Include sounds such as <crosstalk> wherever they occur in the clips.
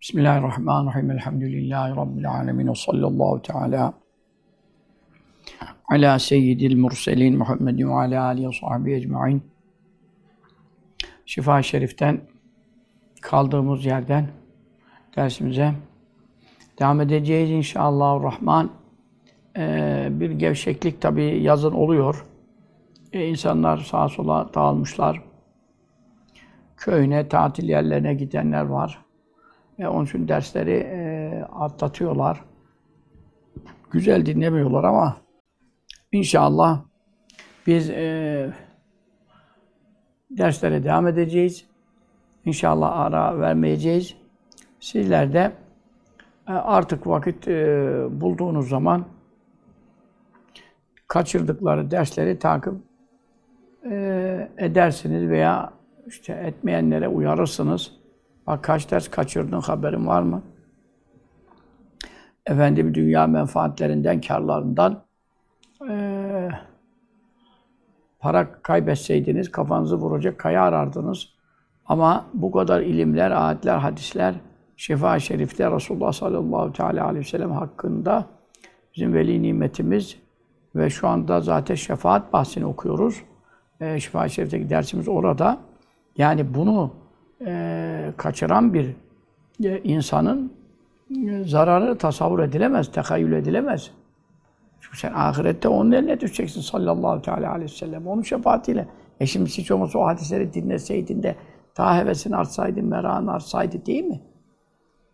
Bismillahirrahmanirrahim. Elhamdülillahi Rabbil alemin. Ve sallallahu teala ala seyyidil murselin Muhammedin ve ala alihi sahbihi ecma'in. Şifa-i Şerif'ten kaldığımız yerden dersimize devam edeceğiz inşallah. Rahman. Ee, bir gevşeklik tabi yazın oluyor. Ee, insanlar sağa sola dağılmışlar. Köyüne, tatil yerlerine gidenler var. Ve onun için dersleri e, atlatıyorlar. Güzel dinlemiyorlar ama inşallah biz e, derslere devam edeceğiz. İnşallah ara vermeyeceğiz. Sizler de e, artık vakit e, bulduğunuz zaman kaçırdıkları dersleri takip e, edersiniz veya işte etmeyenlere uyarırsınız. Bak kaç ders kaçırdın haberin var mı? Efendim dünya menfaatlerinden, karlarından e, para kaybetseydiniz kafanızı vuracak kaya arardınız. Ama bu kadar ilimler, ayetler, hadisler, şifa-i şerifte Resulullah sallallahu teala aleyhi ve sellem hakkında bizim veli nimetimiz ve şu anda zaten şefaat bahsini okuyoruz. E, şifa-i şerifteki dersimiz orada. Yani bunu e, kaçıran bir e, insanın e, zararı tasavvur edilemez, tehayyül edilemez. Çünkü sen ahirette onun eline düşeceksin sallallahu teala aleyhi ve sellem. Onun şefaatiyle. E şimdi hiç olmazsa o hadisleri dinleseydin de daha hevesini artsaydın, merakını artsaydı değil mi?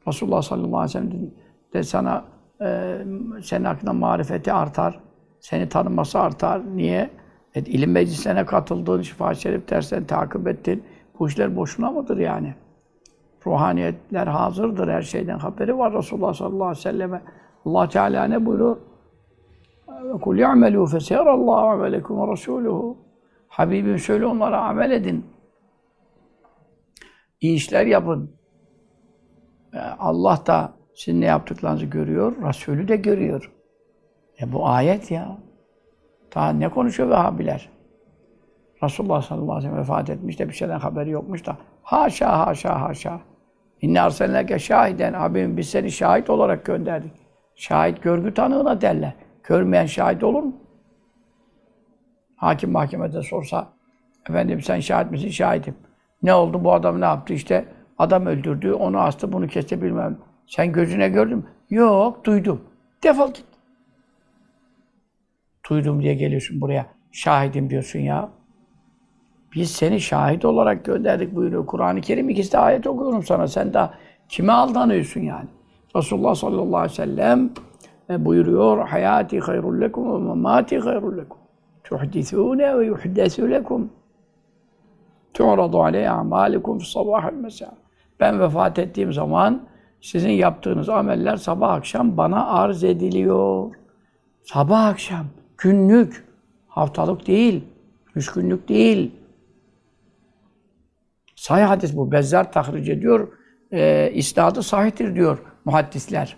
Resulullah sallallahu aleyhi ve sellem de sana e, senin hakkında marifeti artar. Seni tanıması artar. Niye? E, ilim meclislerine katıldın, şifa şerif derslerini takip ettin. Bu işler boşuna mıdır yani? Ruhaniyetler hazırdır, her şeyden haberi var Resulullah sallallahu aleyhi ve selleme. Allah Teala ne buyuruyor? kul ya'melu feseyarallahu amelekum ve rasuluhu. Habibim söyle onlara amel edin. İyi işler yapın. E, Allah da sizin ne yaptıklarınızı görüyor, Resulü de görüyor. E bu ayet ya. Daha ne konuşuyor Vehhabiler? Resulullah sallallahu aleyhi ve sellem vefat etmiş de bir şeyden haberi yokmuş da. Haşa haşa haşa. İnne arselneke şahiden. Abim biz seni şahit olarak gönderdik. Şahit görgü tanığına derler. Görmeyen şahit olur mu? Hakim mahkemede sorsa, efendim sen şahit misin? Şahidim. Ne oldu? Bu adam ne yaptı? İşte adam öldürdü, onu astı, bunu kesti bilmem. Sen gözüne gördün mü? Yok, duydum. Defol git. Duydum diye geliyorsun buraya. Şahidim diyorsun ya. Biz seni şahit olarak gönderdik buyuruyor. Kur'an-ı Kerim ikisi de ayet okuyorum sana. Sen daha kime aldanıyorsun yani? Resulullah sallallahu aleyhi ve sellem e, buyuruyor. Hayati hayrul lekum ve mamati hayrul lekum. Tuhdisûne ve yuhdesû lekum. Tu'radu aleyhe amalikum sabah mesela. Ben vefat ettiğim zaman sizin yaptığınız ameller sabah akşam bana arz ediliyor. Sabah akşam, günlük, haftalık değil, üç günlük değil. Sahih hadis bu. Bezzar tahric ediyor. E, isnadı sahihtir diyor muhaddisler.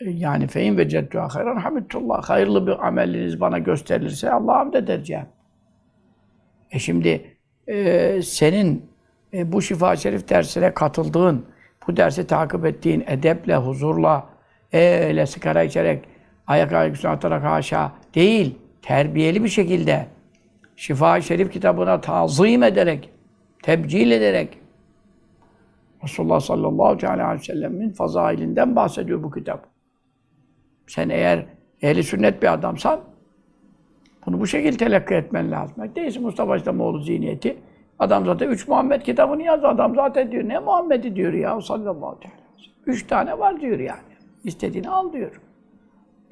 E, yani fein ve ceddu hayran hamdullah. Hayırlı bir ameliniz bana gösterilirse Allah'a hamd edeceğim. E şimdi e, senin e, bu şifa şerif dersine katıldığın, bu dersi takip ettiğin edeple, huzurla, öyle sigara içerek, ayak ayak atarak haşa değil, terbiyeli bir şekilde Şifa-i Şerif kitabına tazim ederek, tebcil ederek Resulullah sallallahu aleyhi ve sellemin fazailinden bahsediyor bu kitap. Sen eğer ehli sünnet bir adamsan bunu bu şekilde telakki etmen lazım. Değilse Mustafa İslamoğlu zihniyeti. Adam zaten üç Muhammed kitabını yazdı. Adam zaten diyor ne Muhammed'i diyor ya sallallahu aleyhi ve sellem. Üç tane var diyor yani. İstediğini al diyor.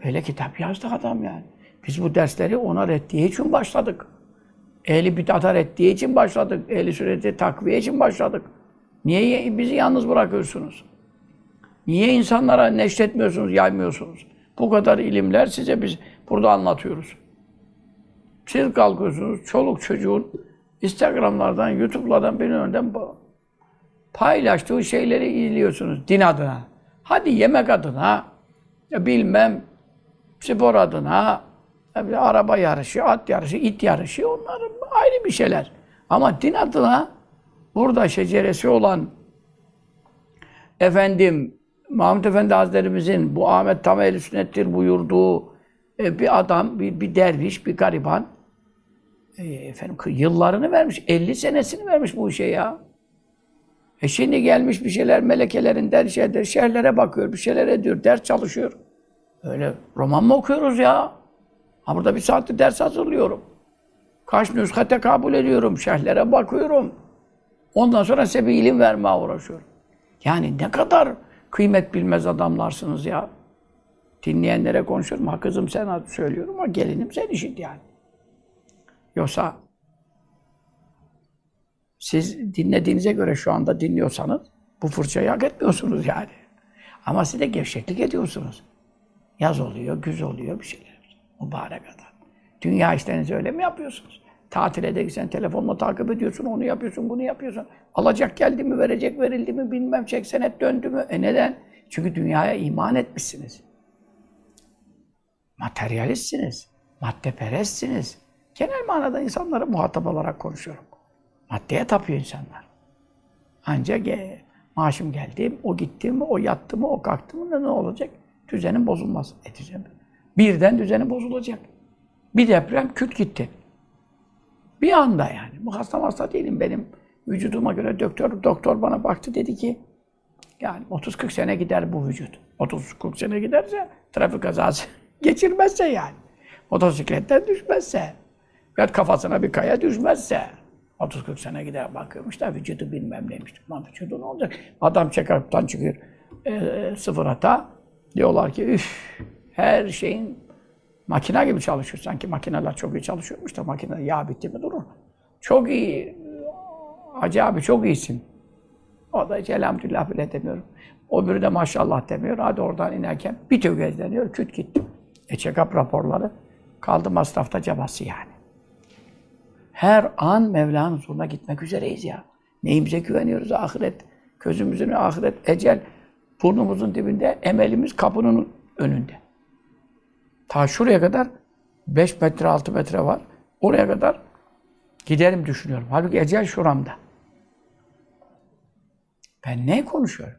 Böyle kitap yazdı adam yani. Biz bu dersleri ona reddiye için başladık. Ehli bid'ata ettiği için başladık. Ehli sünneti takviye için başladık. Niye bizi yalnız bırakıyorsunuz? Niye insanlara neşretmiyorsunuz, yaymıyorsunuz? Bu kadar ilimler size biz burada anlatıyoruz. Siz kalkıyorsunuz, çoluk çocuğun Instagram'lardan, YouTube'lardan bir önden paylaştığı şeyleri izliyorsunuz din adına. Hadi yemek adına, bilmem spor adına, Tabii araba yarışı, at yarışı, it yarışı onlar ayrı bir şeyler. Ama din adına burada şeceresi olan efendim Mahmud Efendi Hazretlerimizin bu Ahmet Tam ehl sünnettir buyurduğu e, bir adam, bir, bir derviş, bir gariban e, efendim yıllarını vermiş, 50 senesini vermiş bu işe ya. E şimdi gelmiş bir şeyler melekelerinden şeyler, şerlere bakıyor, bir şeyler ediyor, ders çalışıyor. Öyle roman mı okuyoruz ya? Ha burada bir saattir ders hazırlıyorum. Kaç nüshate kabul ediyorum, şerhlere bakıyorum. Ondan sonra size bir ilim vermeye uğraşıyorum. Yani ne kadar kıymet bilmez adamlarsınız ya. Dinleyenlere konuşuyorum. Ha kızım sen söylüyorum ama gelinim sen işit yani. Yoksa siz dinlediğinize göre şu anda dinliyorsanız bu fırçayı hak etmiyorsunuz yani. Ama siz de gevşeklik ediyorsunuz. Yaz oluyor, güz oluyor bir şeyler. Mübarek adam. Dünya işlerinizi öyle mi yapıyorsunuz? Tatile de gitsen telefonla takip ediyorsun, onu yapıyorsun, bunu yapıyorsun. Alacak geldi mi, verecek verildi mi, bilmem çek senet döndü mü. E neden? Çünkü dünyaya iman etmişsiniz. Materyalistsiniz. Maddeperestsiniz. Genel manada insanlara muhatap olarak konuşuyorum. Maddeye tapıyor insanlar. Ancak e, maaşım geldi, o gitti mi, o yattı mı, o kalktı mı ne olacak? Düzenin bozulmaz. E düzen. Birden düzeni bozulacak. Bir deprem küt gitti. Bir anda yani. Bu hasta hasta değilim benim. Vücuduma göre doktor doktor bana baktı dedi ki yani 30-40 sene gider bu vücut. 30-40 sene giderse trafik kazası <laughs> geçirmezse yani. Motosikletten düşmezse. Ya kafasına bir kaya düşmezse. 30-40 sene gider bakıyormuş da vücudu bilmem neymiş. Lan vücudu ne olacak? Adam check-up'tan çıkıyor. E, sıfır hata. Diyorlar ki üf her şeyin makine gibi çalışıyor. Sanki makineler çok iyi çalışıyormuş da makine yağ bitti mi durur. Çok iyi. Hacı abi çok iyisin. O da hiç elhamdülillah bile demiyorum. O biri de maşallah demiyor. Hadi oradan inerken bir tökezleniyor, küt gitti. E check-up raporları kaldı masrafta cabası yani. Her an Mevla'nın huzuruna gitmek üzereyiz ya. Neyimize güveniyoruz? Ahiret, gözümüzün ahiret, ecel burnumuzun dibinde, emelimiz kapının önünde. Ta şuraya kadar 5 metre, 6 metre var. Oraya kadar giderim düşünüyorum. Halbuki ecel şuramda. Ben ne konuşuyorum?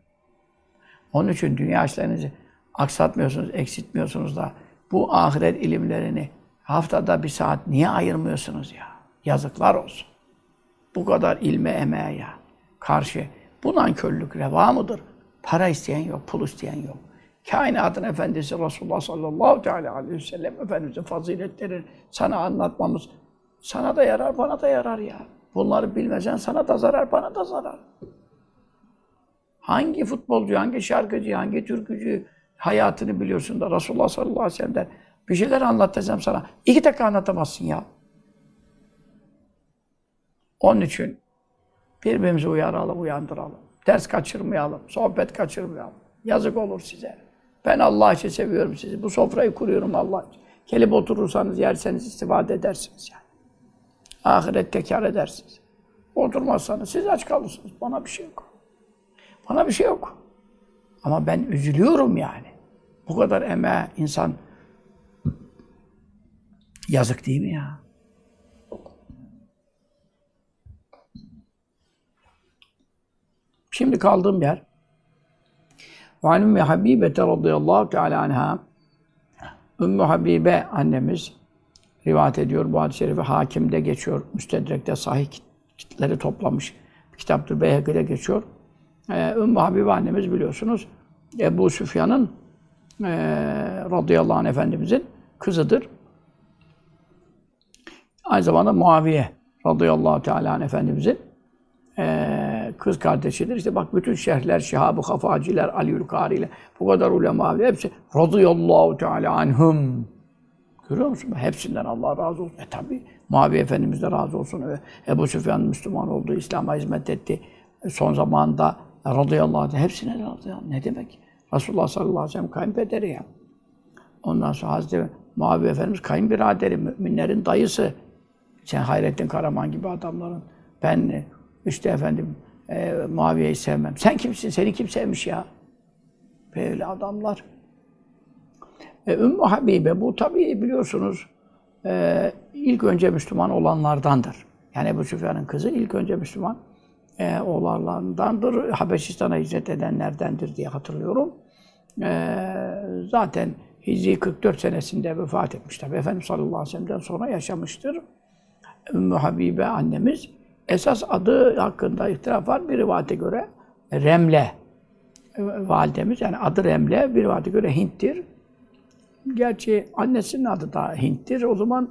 Onun için dünya işlerinizi aksatmıyorsunuz, eksiltmiyorsunuz da bu ahiret ilimlerini haftada bir saat niye ayırmıyorsunuz ya? Yazıklar olsun. Bu kadar ilme emeğe ya. Karşı bu nankörlük reva mıdır? Para isteyen yok, pul isteyen yok. Kainatın efendisi Resulullah sallallahu teala aleyhi ve sellem Efendimizin faziletlerini sana anlatmamız sana da yarar, bana da yarar ya. Bunları bilmesen sana da zarar, bana da zarar. Hangi futbolcu, hangi şarkıcı, hangi türkücü hayatını biliyorsun da Resulullah sallallahu aleyhi ve sellem'den bir şeyler anlat desem sana. iki dakika anlatamazsın ya. Onun için birbirimizi uyaralım, uyandıralım. Ders kaçırmayalım, sohbet kaçırmayalım. Yazık olur size. Ben Allah için seviyorum sizi. Bu sofrayı kuruyorum Allah için. Gelip oturursanız, yerseniz istifade edersiniz yani. Ahirette kâr edersiniz. Oturmazsanız siz aç kalırsınız. Bana bir şey yok. Bana bir şey yok. Ama ben üzülüyorum yani. Bu kadar emeğe insan yazık değil mi ya? Şimdi kaldığım yer ve Ümmü Habibe radıyallahu teala anha Ümmü Habibe annemiz rivayet ediyor. Bu hadis-i şerifi hakimde geçiyor. Müstedrek'te sahih kitleri toplamış. Bir kitaptır Beyhekir'e geçiyor. Ee, Ümmü Habibe annemiz biliyorsunuz Ebu Süfyan'ın e, radıyallahu anh efendimizin kızıdır. Aynı zamanda Muaviye radıyallahu teala efendimizin e, kız kardeşidir. İşte bak bütün şehirler, Şihab-ı Hafaciler, Ali Kari'yle bu kadar ulema hepsi radıyallahu teala anhum. Görüyor musun? Hepsinden Allah razı olsun. E tabi Muaviye Efendimiz de razı olsun. E, Ebu Süfyan Müslüman oldu, İslam'a hizmet etti. E, son zamanda radıyallahu anh, hepsine radıyallahu Ne demek? Resulullah sallallahu aleyhi ve sellem kayınpederi ya. Ondan sonra Hazreti Muaviye Efendimiz kayınbiraderi, müminlerin dayısı. Sen Hayrettin Karaman gibi adamların. Ben işte efendim e, Muaviye'yi sevmem. Sen kimsin? Seni kim sevmiş ya? Böyle adamlar. E, Ümmü Habibe bu tabii biliyorsunuz e, ilk önce Müslüman olanlardandır. Yani Ebu Süfyan'ın kızı ilk önce Müslüman e, oğullarındandır. Habeşistan'a hicret edenlerdendir diye hatırlıyorum. E, zaten Hicri 44 senesinde vefat etmiş tabi. Efendimiz sallallahu aleyhi ve sellem'den sonra yaşamıştır. Ümmü Habibe annemiz. Esas adı hakkında ihtilaf var. Bir rivayete göre Remle validemiz. Yani adı Remle, bir rivayete göre Hint'tir. Gerçi annesinin adı da Hint'tir. O zaman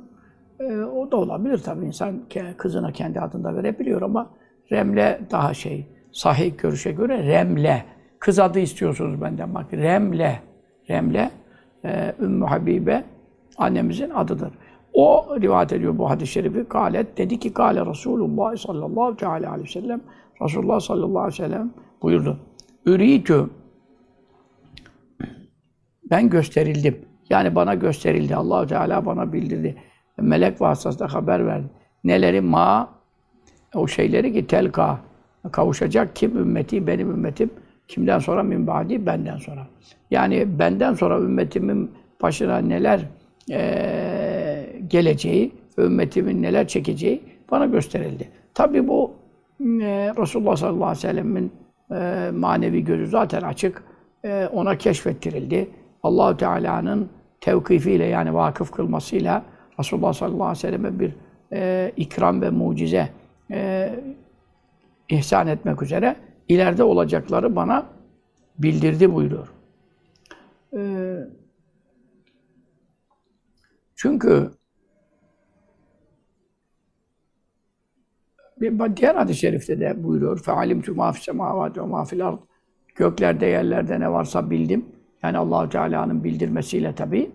e, o da olabilir tabii. İnsan kızına kendi adını da verebiliyor ama Remle daha şey, sahih görüşe göre Remle. Kız adı istiyorsunuz benden bak. Remle. Remle. E, Ümmü Habibe annemizin adıdır. O rivayet ediyor bu hadis-i şerifi. Kalet dedi ki Kale Resulullah sallallahu aleyhi ve sellem Resulullah sallallahu aleyhi ve sellem buyurdu. Üritü ben gösterildim. Yani bana gösterildi. allah Teala bana bildirdi. Melek vasıtasıyla haber verdi. Neleri ma o şeyleri ki telka kavuşacak kim ümmeti benim ümmetim kimden sonra minbadi benden sonra. Yani benden sonra ümmetimin başına neler e, geleceği, ümmetimin neler çekeceği bana gösterildi. Tabi bu e, Resulullah sallallahu aleyhi ve sellem'in e, manevi gözü zaten açık. E, ona keşfettirildi. Allahu Teala'nın tevkifiyle yani vakıf kılmasıyla Resulullah sallallahu aleyhi ve selleme bir e, ikram ve mucize e, ihsan etmek üzere ileride olacakları bana bildirdi buyuruyor. E, çünkü bir diğer hadis-i şerifte de buyuruyor. فَعَلِمْتُ مَا فِي السَّمَاوَاتِ وَمَا فِي الْأَرْضِ Göklerde, yerlerde ne varsa bildim. Yani Allahu Teala'nın bildirmesiyle tabi.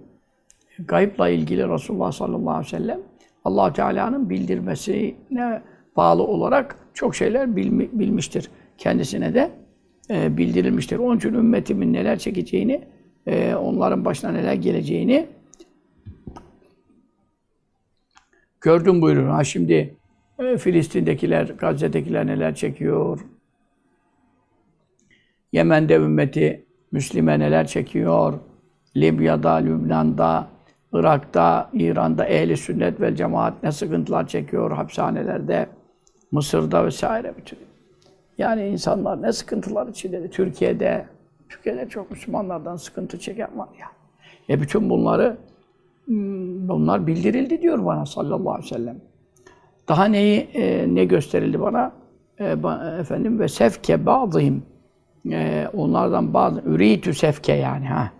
Gayıpla ilgili Resulullah sallallahu aleyhi ve sellem Allahu Teala'nın bildirmesine bağlı olarak çok şeyler bilmi, bilmiştir. Kendisine de e, bildirilmiştir. Onun için ümmetimin neler çekeceğini, e, onların başına neler geleceğini gördüm buyurun. Ha şimdi e, Filistin'dekiler, Gazze'dekiler neler çekiyor? Yemen'de ümmeti Müslüme neler çekiyor? Libya'da, Lübnan'da, Irak'ta, İran'da ehli sünnet ve cemaat ne sıkıntılar çekiyor hapishanelerde, Mısır'da vesaire bütün. Yani insanlar ne sıkıntılar içinde. Türkiye'de, Türkiye'de çok Müslümanlardan sıkıntı çeken var ya. E bütün bunları hmm, bunlar bildirildi diyor bana sallallahu aleyhi ve sellem. Daha neyi e, ne gösterildi bana? E, ba, efendim ve sefke bazıyım. E, onlardan bazı üritü sefke yani ha.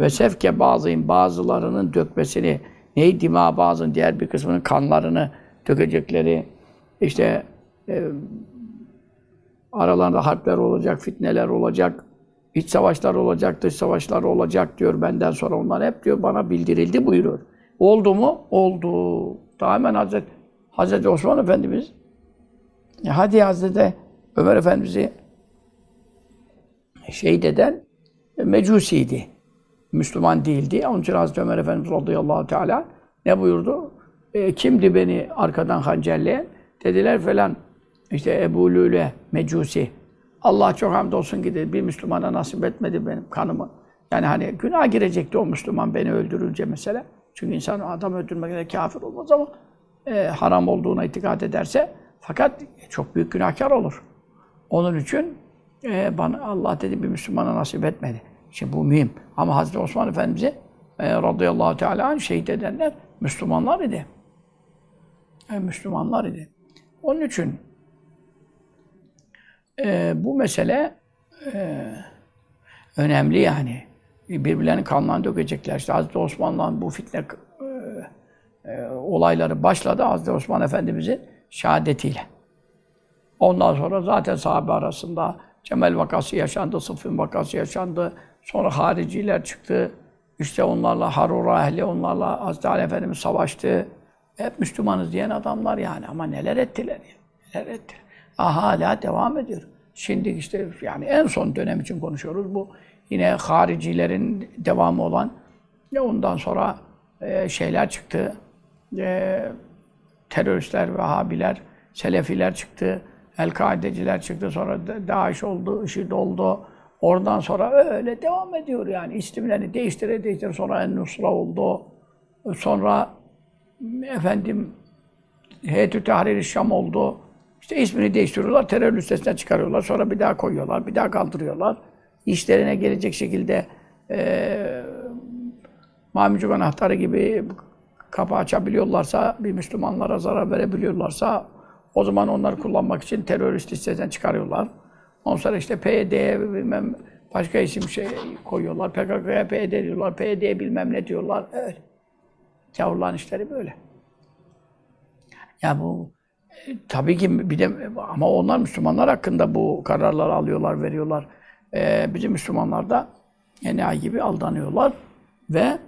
Ve sefke bazıyım bazılarının dökmesini neyi dima bazın diğer bir kısmının kanlarını dökecekleri işte e, aralarında harpler olacak, fitneler olacak, iç savaşlar olacak, dış savaşlar olacak diyor benden sonra onlar hep diyor bana bildirildi buyuruyor. Oldu mu? Oldu. Daha hemen Hazreti Hazreti Osman Efendimiz ya hadi Hazreti Ömer Efendimiz'i şehit eden mecusiydi. Müslüman değildi. Onun için Hazreti Ömer Efendimiz radıyallahu teala ne buyurdu? E, kimdi beni arkadan hancerleyen? Dediler falan işte Ebu Lüle mecusi. Allah çok hamdolsun ki dedi, bir Müslümana nasip etmedi benim kanımı. Yani hani günah girecekti o Müslüman beni öldürünce mesela. Çünkü insan adam öldürmekle kafir olmaz ama e, haram olduğuna itikad ederse fakat çok büyük günahkar olur. Onun için e, bana Allah dedi bir Müslümana nasip etmedi. Şimdi bu mühim. Ama Hazreti Osman Efendimiz'i e, radıyallahu teala anh şehit edenler Müslümanlar idi. E, Müslümanlar idi. Onun için e, bu mesele e, önemli yani. Birbirlerinin kanlarını dökecekler. İşte Hazreti Osman'la bu fitne e, olayları başladı Hazreti Osman Efendimiz'in şehadetiyle. Ondan sonra zaten sahabe arasında Cemel vakası yaşandı, Sıffin vakası yaşandı. Sonra hariciler çıktı. İşte onlarla Harura ehli, onlarla Hazreti Ali Efendimiz savaştı. Hep Müslümanız diyen adamlar yani. Ama neler ettiler ya. Neler ettiler. Ah, hala devam ediyor. Şimdi işte yani en son dönem için konuşuyoruz. Bu yine haricilerin devamı olan ne ondan sonra e, şeyler çıktı. E, teröristler, Vehhabiler, Selefiler çıktı. El-Kaideciler çıktı. Sonra Daesh oldu, IŞİD oldu. Oradan sonra öyle devam ediyor yani. İstimlerini değiştire değiştire sonra En-Nusra oldu. Sonra efendim Heyetü Tahrir-i Şam oldu. İşte ismini değiştiriyorlar, terör listesinden çıkarıyorlar, sonra bir daha koyuyorlar, bir daha kaldırıyorlar. İşlerine gelecek şekilde e, mamicuk anahtarı gibi kapı açabiliyorlarsa, bir Müslümanlara zarar verebiliyorlarsa o zaman onları kullanmak için terörist listesinden çıkarıyorlar. Ondan sonra işte PYD'ye bilmem başka isim şey koyuyorlar. PKK'ya PYD diyorlar. PYD'ye bilmem ne diyorlar. Evet. Kavurların işleri böyle. Ya bu e, tabii ki bir de ama onlar Müslümanlar hakkında bu kararları alıyorlar, veriyorlar. Ee, bizim Müslümanlar da enayi gibi aldanıyorlar ve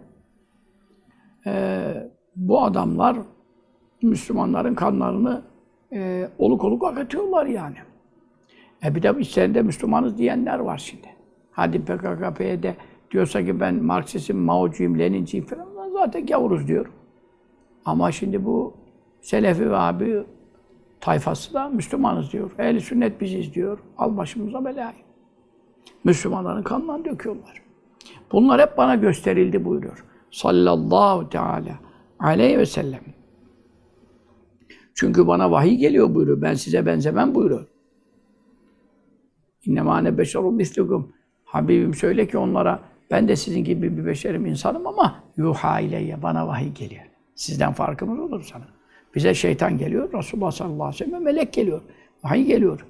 e, bu adamlar Müslümanların kanlarını e, oluk oluk akıtıyorlar yani. E bir de içlerinde Müslümanız diyenler var şimdi. Hadi PKK, PYD diyorsa ki ben Marksistim, Mao'cuyum, Leninciyim falan zaten gavuruz diyor. Ama şimdi bu Selefi ve abi tayfası da Müslümanız diyor. Ehli sünnet biziz diyor. Al başımıza belayı. Müslümanların kanından döküyorlar. Bunlar hep bana gösterildi buyuruyor. Sallallahu teala aleyhi ve sellem. Çünkü bana vahiy geliyor buyuruyor. Ben size benzemem buyuruyor. İnnemâ ne beşerun mislukum. Habibim söyle ki onlara ben de sizin gibi bir beşerim insanım ama yuha ileyye bana vahiy geliyor. Sizden farkımız olur sana. Bize şeytan geliyor, Resulullah sallallahu aleyhi ve sellem melek geliyor. Vahiy geliyor.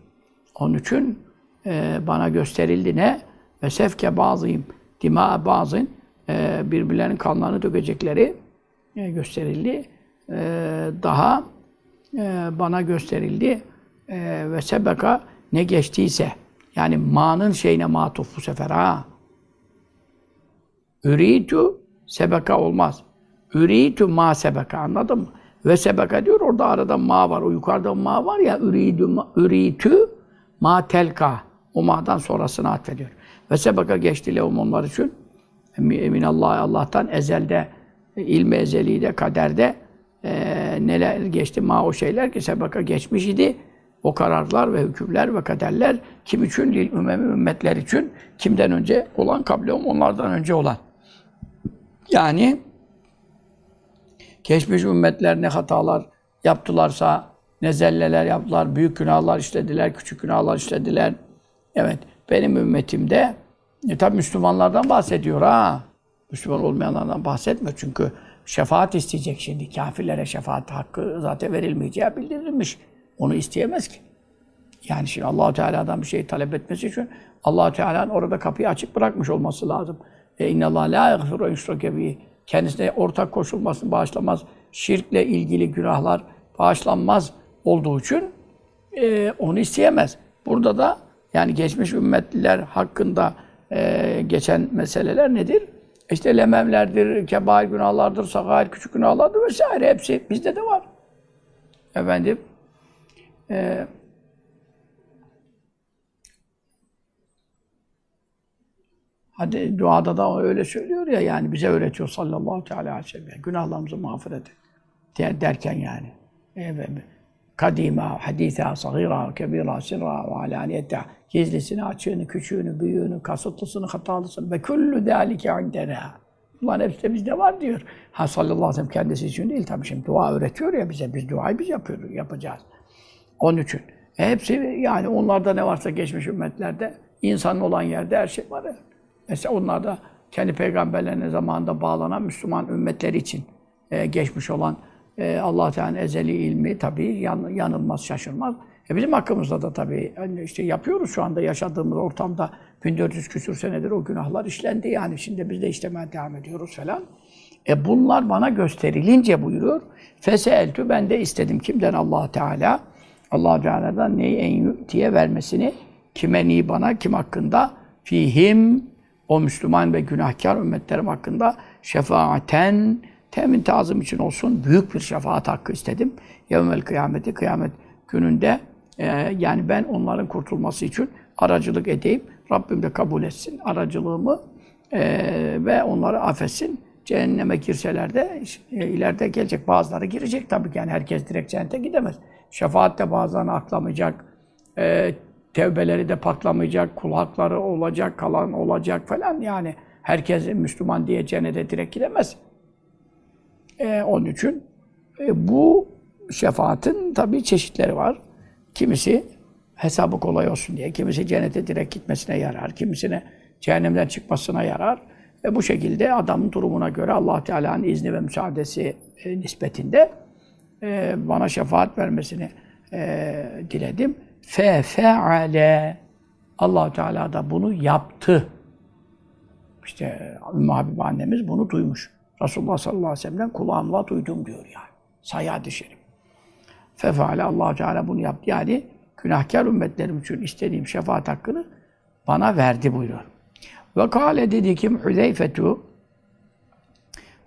Onun için e, bana gösterildi ne? Ve sefke bazıyım, dima bazın e, birbirlerinin kanlarını dökecekleri gösterildi. E, daha e, bana gösterildi. E, ve sebeka ne geçtiyse yani ma'nın şeyine matuf bu sefer ha. Üritu sebeka olmaz. Üritu ma sebeka anladın mı? Ve sebeka diyor orada arada ma var. O yukarıda ma var ya üridu üritu ma telka. O ma'dan sonrasını atfediyor. Ve sebeka geçti lehum onlar için. Emin Allah Allah'tan ezelde ilmi ezeliyle kaderde e, neler geçti ma o şeyler ki sebeka geçmiş idi. O kararlar ve hükümler ve kaderler kim için? Lil ümmemi ümmetler için. Kimden önce olan? Kablehum onlardan önce olan. Yani geçmiş ümmetler ne hatalar yaptılarsa, ne zelleler yaptılar, büyük günahlar işlediler, küçük günahlar işlediler. Evet, benim ümmetimde e, tabi Müslümanlardan bahsediyor ha. Müslüman olmayanlardan bahsetmiyor çünkü şefaat isteyecek şimdi. Kafirlere şefaat hakkı zaten verilmeyeceği bildirilmiş. Onu isteyemez ki. Yani şimdi Allahu Teala'dan bir şey talep etmesi için Allahu Teala'nın orada kapıyı açık bırakmış olması lazım. E inna Allah la yaghfiru yushrake bihi. Kendisine ortak koşulmasını bağışlamaz. Şirkle ilgili günahlar bağışlanmaz olduğu için e, onu isteyemez. Burada da yani geçmiş ümmetliler hakkında e, geçen meseleler nedir? İşte lememlerdir, kebair günahlardır, sagair küçük günahlardır vesaire hepsi bizde de var. Efendim, e, hadi duada da öyle söylüyor ya yani bize öğretiyor sallallahu aleyhi ve sellem. Günahlarımızı mağfiret et. Der, derken yani. Evet. Kadima, hadisa, sagira, kebira, sirra ve alaniyete. Gizlisini, açığını, küçüğünü, büyüğünü, kasıtlısını, hatalısını ve kullu zâlike indena. Bunların hepsi de bizde var diyor. Ha sallallahu aleyhi ve sellem kendisi için değil tabii şimdi dua öğretiyor ya bize. Biz duayı biz yapıyoruz, yapacağız. Onun için. E hepsi yani onlarda ne varsa geçmiş ümmetlerde insanın olan yerde her şey var. Mesela onlar da kendi peygamberlerine zamanında bağlanan Müslüman ümmetleri için e, geçmiş olan e, Allah Teala'nın ezeli ilmi tabii yan, yanılmaz, şaşırmaz. E bizim hakkımızda da tabii hani işte yapıyoruz şu anda yaşadığımız ortamda 1400 küsür senedir o günahlar işlendi yani şimdi biz de işlemeye devam ediyoruz falan. E bunlar bana gösterilince buyuruyor. Feseeltü ben de istedim kimden Allah Teala Allah Teala'dan neyi en yütiye vermesini kime ni bana kim hakkında fihim o Müslüman ve günahkar ümmetlerim hakkında şefaaten temin tazım için olsun büyük bir şefaat hakkı istedim. Yevmel kıyameti kıyamet gününde e, yani ben onların kurtulması için aracılık edeyim. Rabbim de kabul etsin aracılığımı e, ve onları affetsin. Cehenneme girseler de e, ileride gelecek. Bazıları girecek tabii ki. Yani herkes direkt cennete gidemez. Şefaat de bazılarını aklamayacak. E, tevbeleri de patlamayacak. Kulakları olacak, kalan olacak falan. Yani herkes Müslüman diye cennete direkt gidemez. E, onun için e, bu şefaatin tabii çeşitleri var. Kimisi hesabı kolay olsun diye, kimisi cennete direkt gitmesine yarar, kimisine cehennemden çıkmasına yarar. Ve bu şekilde adamın durumuna göre allah Teala'nın izni ve müsaadesi e, nispetinde e, bana şefaat vermesini e, diledim. Fe feale allah Teala da bunu yaptı. İşte Ümmü Habibe annemiz bunu duymuş. Resulullah sallallahu aleyhi ve sellem'den kulağımla duydum diyor yani. Sayı hadis-i. Fefale allah Teala bunu yaptı. Yani günahkar ümmetlerim için istediğim şefaat hakkını bana verdi buyuruyor. Ve kâle dedi kim Hüzeyfetu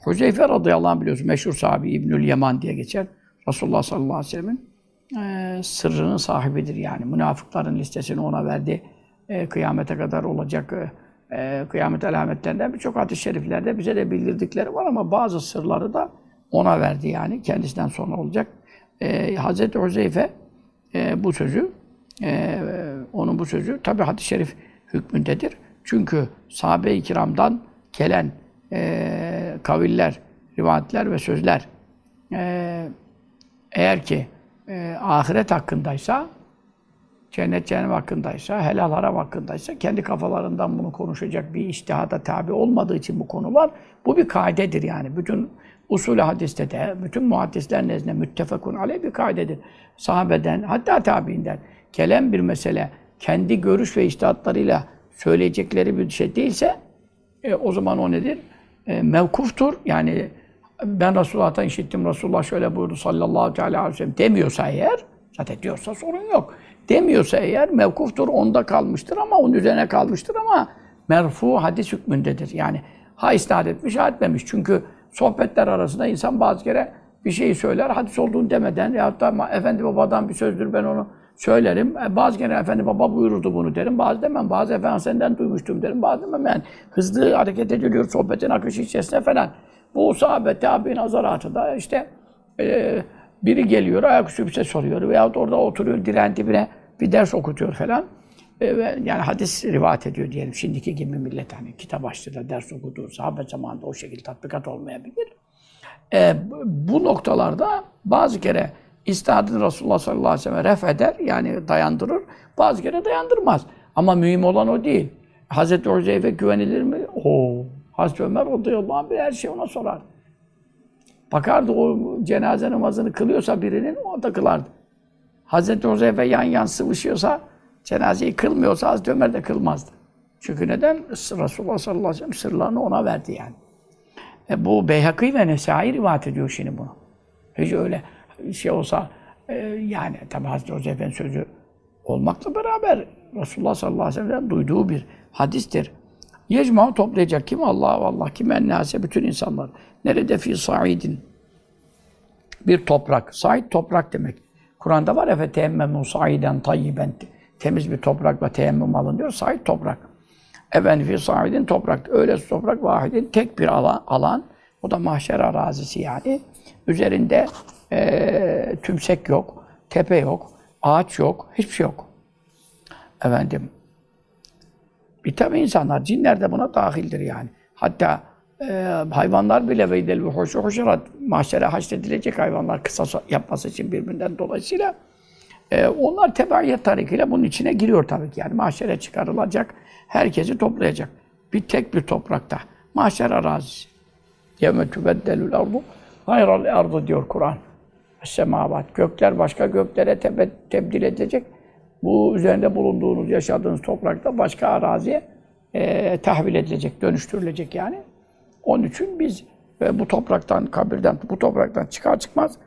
Hüzeyfe radıyallahu anh biliyorsun meşhur sahibi İbnül Yaman diye geçer. Resulullah sallallahu aleyhi ve sellem'in e, sırrının sahibidir yani. Münafıkların listesini ona verdi. E, kıyamete kadar olacak e, kıyamet alametlerinden birçok hadis-i şeriflerde bize de bildirdikleri var ama bazı sırları da ona verdi yani. Kendisinden sonra olacak. E, Hazreti Hüzeyfe e, bu sözü e, onun bu sözü tabi hadis-i şerif hükmündedir. Çünkü sahabe-i kiramdan gelen e, kaviller, rivayetler ve sözler e, eğer ki e, ahiret hakkındaysa, cennet cehennem hakkındaysa, helal haram hakkındaysa kendi kafalarından bunu konuşacak bir iştihada tabi olmadığı için bu konular bu bir kaidedir yani. Bütün usul hadiste de, bütün muhaddisler nezdinde müttefakun aleyh bir kaidedir. Sahabeden, hatta tabiinden gelen bir mesele kendi görüş ve iştihatlarıyla söyleyecekleri bir şey değilse e, o zaman o nedir? E, mevkuftur. Yani ben Resulullah'tan işittim, Resulullah şöyle buyurdu sallallahu aleyhi ve sellem demiyorsa eğer, zaten diyorsa sorun yok. Demiyorsa eğer mevkuftur, onda kalmıştır ama onun üzerine kalmıştır ama merfu hadis hükmündedir. Yani ha isnat etmiş, ha etmemiş. Çünkü sohbetler arasında insan bazı kere bir şeyi söyler, hadis olduğunu demeden ya da efendi babadan bir sözdür ben onu söylerim. E, bazı kere efendi baba buyururdu bunu derim. Bazı demem. Bazı efendi senden duymuştum derim. Bazı demem yani. Hızlı hareket ediliyor sohbetin akışı içerisinde falan. Bu sahabe tabi nazaratı da işte e, biri geliyor ayaküstü bir şey soruyor veyahut orada oturuyor diren dibine bir ders okutuyor falan. E, yani hadis rivayet ediyor diyelim. Şimdiki gibi millet hani kitap açtı da ders okudu. Sahabe zamanında o şekilde tatbikat olmayabilir. E, bu noktalarda bazı kere İstihadını Resulullah sallallahu aleyhi ve sellem ref eder, yani dayandırır. Bazı kere dayandırmaz. Ama mühim olan o değil. Hazreti Hüzeyfe güvenilir mi? Oo. Hazreti Ömer radıyallahu anh her şey ona sorar. Bakardı o cenaze namazını kılıyorsa birinin o da kılardı. Hazreti Hüzeyfe yan yan sıvışıyorsa, cenazeyi kılmıyorsa Hazreti Ömer de kılmazdı. Çünkü neden? Resulullah sallallahu aleyhi ve sellem sırlarını ona verdi yani. E bu Beyhakî ve Nesai rivayet ediyor şimdi bunu. Hiç öyle şey olsa e, yani tabi Hazreti Hoca'nın sözü olmakla beraber Resulullah sallallahu aleyhi ve sellem duyduğu bir hadistir. Yecma'u toplayacak kim? Allah Allah kim ennase bütün insanlar. Nerede fi saidin? Bir toprak. Said toprak demek. Kur'an'da var ya teyemmemu saiden tayyiben. Temiz bir toprakla teyemmüm alın diyor. Said toprak. Efendim fi saidin toprak. Öyle toprak vahidin tek bir alan, alan. O da mahşer arazisi yani. Üzerinde e, tümsek yok, tepe yok, ağaç yok, hiçbir şey yok. Efendim, bir tabi insanlar, cinler de buna dahildir yani. Hatta e, hayvanlar bile veydel ve hoşu hoşerat mahşere haşredilecek hayvanlar kısa yapması için birbirinden dolayısıyla e, onlar tebaiyet tarikiyle bunun içine giriyor tabii ki. Yani mahşere çıkarılacak, herkesi toplayacak. Bir tek bir toprakta. Mahşer arazisi. Yevme tübeddelül ardu hayral ardu diyor Kur'an semavat. Gökler başka göklere tebe, tebdil edecek. Bu üzerinde bulunduğunuz, yaşadığınız toprakta başka araziye e, tahvil edilecek, dönüştürülecek yani. Onun için biz e, bu topraktan, kabirden, bu topraktan çıkar çıkmaz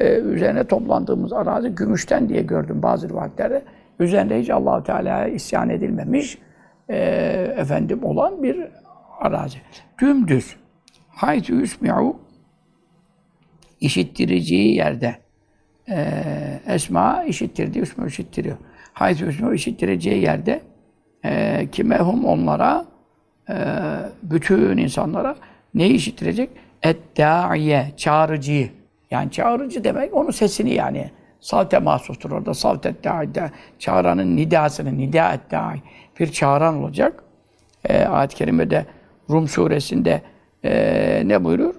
e, üzerine toplandığımız arazi gümüşten diye gördüm bazı rivayetlerde. Üzerinde hiç allah Teala'ya isyan edilmemiş e, efendim olan bir arazi. Dümdüz. Haytü yusmi'u işittireceği yerde e, Esma işittirdi, Üsmü işittiriyor. Hayz Üsmü işittireceği yerde e, kimehum onlara e, ee, bütün insanlara ne işitirecek? Eddaiye, çağrıcıyı. Yani çağrıcı demek onun sesini yani. Savte mahsustur orada. Savt eddaide. Çağıranın nidasını, nida eddai. Bir çağıran olacak. E, ayet-i kerimede Rum suresinde e, ne buyuruyor?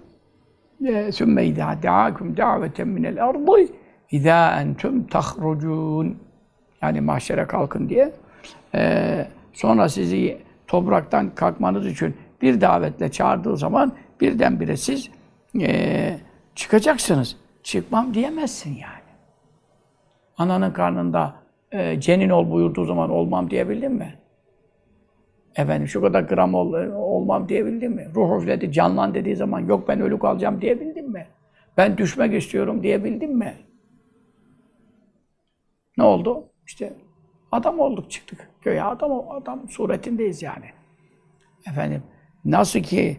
Sümme idâ da'akum da'veten minel ardı idâ entüm tahrucun. Yani mahşere kalkın diye. E, sonra sizi topraktan kalkmanız için bir davetle çağırdığı zaman birdenbire siz ee, çıkacaksınız. Çıkmam diyemezsin yani. Ananın karnında e, cenin ol buyurduğu zaman olmam diyebildin mi? Efendim şu kadar gram ol, olmam diyebildin mi? Ruh üfledi, canlan dediği zaman yok ben ölü kalacağım diyebildin mi? Ben düşmek istiyorum diyebildin mi? Ne oldu? İşte adam olduk çıktık. Köye adam adam suretindeyiz yani. Efendim nasıl ki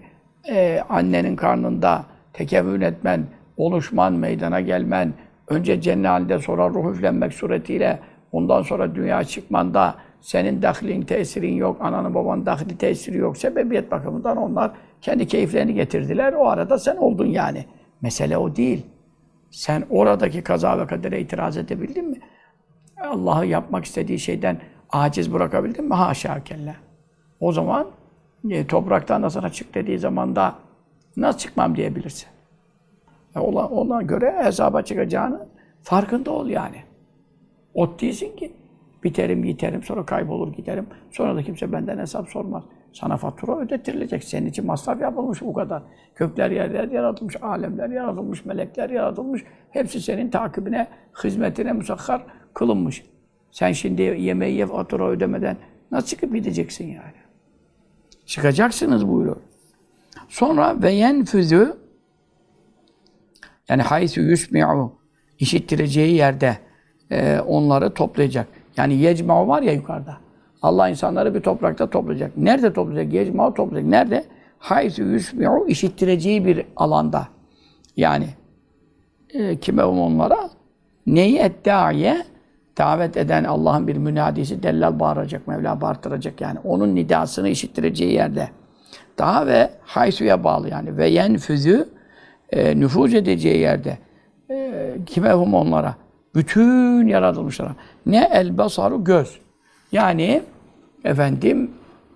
e, annenin karnında tekevvün etmen, oluşman, meydana gelmen, önce cennet halinde sonra ruh üflenmek suretiyle ondan sonra dünya çıkmanda senin dahlin, tesirin yok, ananın babanın dahli, tesiri yok. Sebebiyet bakımından onlar kendi keyiflerini getirdiler. O arada sen oldun yani. Mesele o değil. Sen oradaki kaza ve kadere itiraz edebildin mi? Allah'ı yapmak istediği şeyden aciz bırakabildin mi? Haşa kella. O zaman e, topraktan da sana çık dediği zaman da nasıl çıkmam diyebilirsin. E, ona, ona göre hesaba çıkacağını farkında ol yani. Ot değilsin ki. Biterim, yiterim, sonra kaybolur giderim. Sonra da kimse benden hesap sormaz. Sana fatura ödetilecek. Senin için masraf yapılmış bu kadar. Kökler, yerler yaratılmış, alemler yaratılmış, melekler yaratılmış. Hepsi senin takibine, hizmetine musakhar kılınmış. Sen şimdi yemeği ye, fatura ödemeden nasıl çıkıp gideceksin yani? Çıkacaksınız buyuruyor. Sonra ve yenfüzü yani haythu yusmi'u işittireceği yerde e, onları toplayacak. Yani yecma'u var ya yukarıda. Allah insanları bir toprakta toplayacak. Nerede toplayacak? Yecma'u toplayacak. Nerede? Haythu yusmi'u işittireceği bir alanda. Yani e, kime onlara? Neyi eddaiye? Davet eden Allah'ın bir münadisi dellal bağıracak, Mevla bağırtıracak yani. Onun nidasını işittireceği yerde. Daha ve haysuya bağlı yani. Ve yenfüzü e, nüfuz edeceği yerde. E, kime hum onlara? Bütün yaratılmışlara. Ne el basaru göz. Yani efendim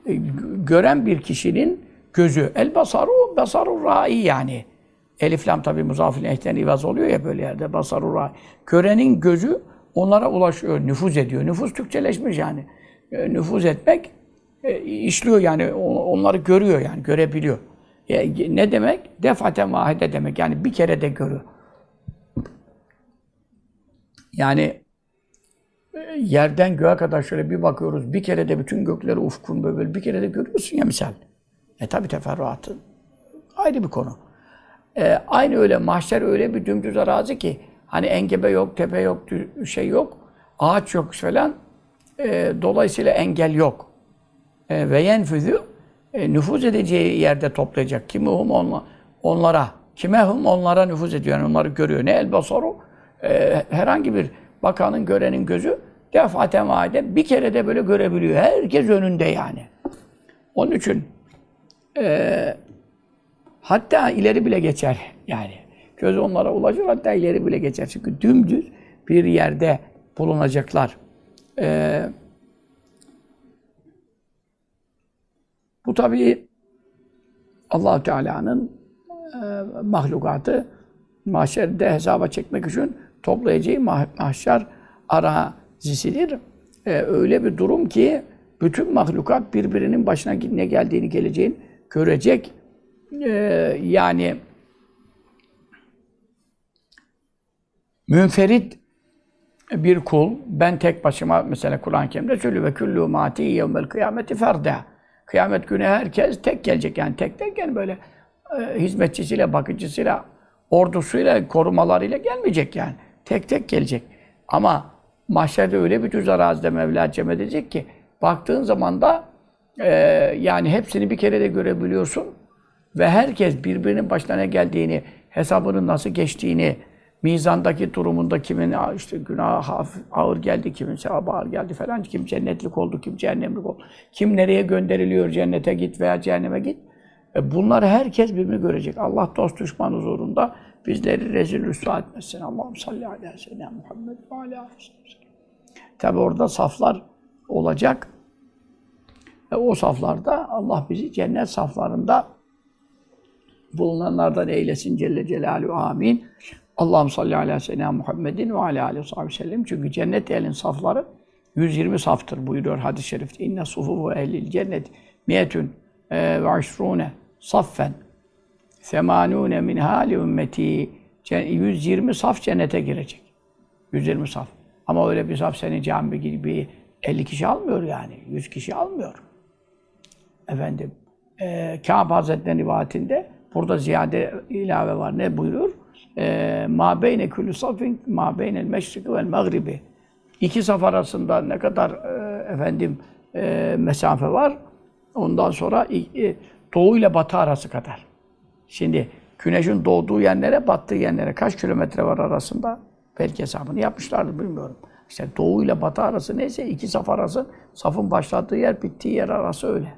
e, gören bir kişinin gözü. El basaru, basaru rai yani. Elif lam tabi muzafil ehten ivaz oluyor ya böyle yerde. Basaru rai. Görenin gözü onlara ulaşıyor, nüfuz ediyor. Nüfuz Türkçeleşmiş yani. E, nüfuz etmek e, işliyor yani. Onları görüyor yani, görebiliyor. E, ne demek? Defaten vahide demek. Yani bir kere de görüyor. Yani e, yerden göğe kadar şöyle bir bakıyoruz. Bir kere de bütün gökleri ufkun böyle bir kere de görüyorsun ya misal. E tabi teferruatı ayrı bir konu. E, aynı öyle mahşer öyle bir dümdüz arazi ki hani engebe yok, tepe yok, şey yok, ağaç yok falan. E, dolayısıyla engel yok. E, ve yenfüzü e, nüfuz edeceği yerde toplayacak. Kimi hum onla, onlara. Kime hum onlara nüfuz ediyor. Yani onları görüyor. Ne el basaru? E, herhangi bir bakanın, görenin gözü defaten vaade bir kere de böyle görebiliyor. Herkes önünde yani. Onun için e, hatta ileri bile geçer yani. Göz onlara ulaşır hatta ileri bile geçer. Çünkü dümdüz bir yerde bulunacaklar. Eee Bu tabii allah Teala'nın e, mahlukatı mahşerde hesaba çekmek için toplayacağı mah mahşer arazisidir. E, öyle bir durum ki bütün mahlukat birbirinin başına ne geldiğini, geleceğini görecek. E, yani münferit bir kul, ben tek başıma mesela Kur'an-ı Kerim'de söylüyor ve küllü mati yevmel kıyameti ferda. Kıyamet günü herkes tek gelecek yani tek derken böyle e, hizmetçisiyle, bakıcısıyla, ordusuyla, korumalarıyla gelmeyecek yani. Tek tek gelecek. Ama mahşerde öyle bir düz arazide Mevla cem edecek ki baktığın zaman da e, yani hepsini bir kere de görebiliyorsun ve herkes birbirinin başına ne geldiğini, hesabının nasıl geçtiğini, mizandaki durumunda kimin işte günah ağır geldi, kimin sevabı ağır geldi falan, kim cennetlik oldu, kim cehennemlik oldu, kim nereye gönderiliyor, cennete git veya cehenneme git. E bunları herkes birbirini görecek. Allah dost düşman huzurunda bizleri rezil rüsva etmesin. Allah'ım salli ve sellem Muhammed ve aleyhi Tabi orada saflar olacak. E o saflarda Allah bizi cennet saflarında bulunanlardan eylesin Celle Celaluhu. Amin. Allah'ım salli ala seyyidina Muhammedin ve ala aleyhi ve sellem. Çünkü cennet elin safları 120 saftır buyuruyor hadis-i şerifte. İnne sufufu ehlil cennet miyetün e, ve aşrune saffen semanune min hali ümmeti 120 saf cennete girecek. 120 saf. Ama öyle bir saf seni cami gibi 50 kişi almıyor yani. 100 kişi almıyor. Efendim, e, Kâb Hazretleri'nin rivayetinde burada ziyade ilave var. Ne buyurur? E, ma beyne külü safin ma beynel meşriki vel mağribi. İki saf arasında ne kadar e, efendim e, mesafe var? Ondan sonra e, doğu ile batı arası kadar. Şimdi güneşin doğduğu yerlere, battığı yerlere kaç kilometre var arasında? Belki hesabını yapmışlardır bilmiyorum. İşte doğu ile batı arası neyse iki saf arası, safın başladığı yer, bittiği yer arası öyle.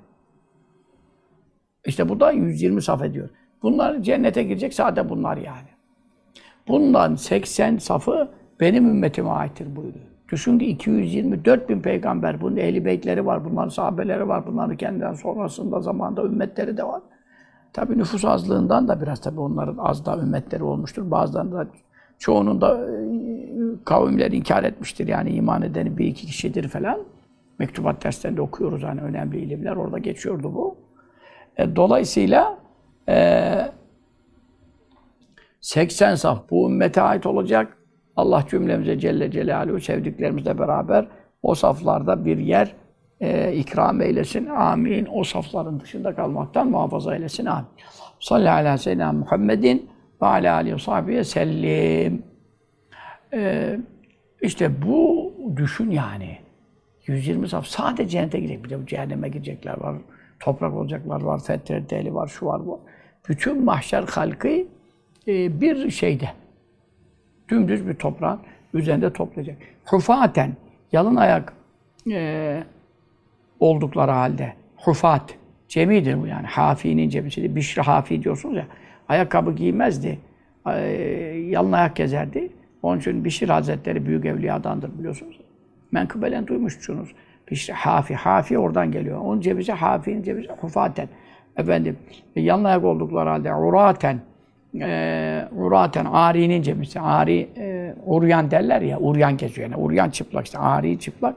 İşte bu da 120 saf ediyor. Bunlar cennete girecek sadece bunlar yani. Bundan 80 safı benim ümmetime aittir buyuruyor. Düşün ki 224 bin peygamber, bunun ehli beytleri var, bunların sahabeleri var, bunların kendinden sonrasında zamanda ümmetleri de var. Tabi nüfus azlığından da biraz tabi onların az da ümmetleri olmuştur. Bazılarında da çoğunun da e, kavimler inkar etmiştir. Yani iman edeni bir iki kişidir falan. Mektubat derslerinde okuyoruz hani önemli ilimler. Orada geçiyordu bu. E, dolayısıyla e, 80 saf bu ümmete ait olacak. Allah cümlemize Celle Celaluhu sevdiklerimizle beraber o saflarda bir yer e, ikram eylesin. Amin. O safların dışında kalmaktan muhafaza eylesin. Amin. Salli ala seyyidina Muhammedin ve ala aleyhi ve sahbihi sellim. Ee, işte bu düşün yani. 120 saf sadece cennete gidecek. Bir de bu cehenneme gidecekler var. Toprak olacaklar var. Fetredeli var. Şu var bu. Bütün mahşer halkı e, bir şeyde. Dümdüz bir toprağın üzerinde toplayacak. Hufaten, yalın ayak e, oldukları halde. Hufat, cemidir bu yani. Hafi'nin cemisidir. Bişri Hafi diyorsunuz ya. Ayakkabı giymezdi. E, yalın ayak gezerdi. Onun için Bişir Hazretleri büyük evliyadandır biliyorsunuz. Menkıbelen duymuşsunuz. Bişri Hafi. Hafi oradan geliyor. Onun cebisi Hafi'nin cebisi Hufaten. Efendim, yalın ayak oldukları halde uraten e, uraten, ari'nin cemisi. Ari, e, uryan derler ya, uryan geziyor yani. Uryan çıplak işte, ari çıplak.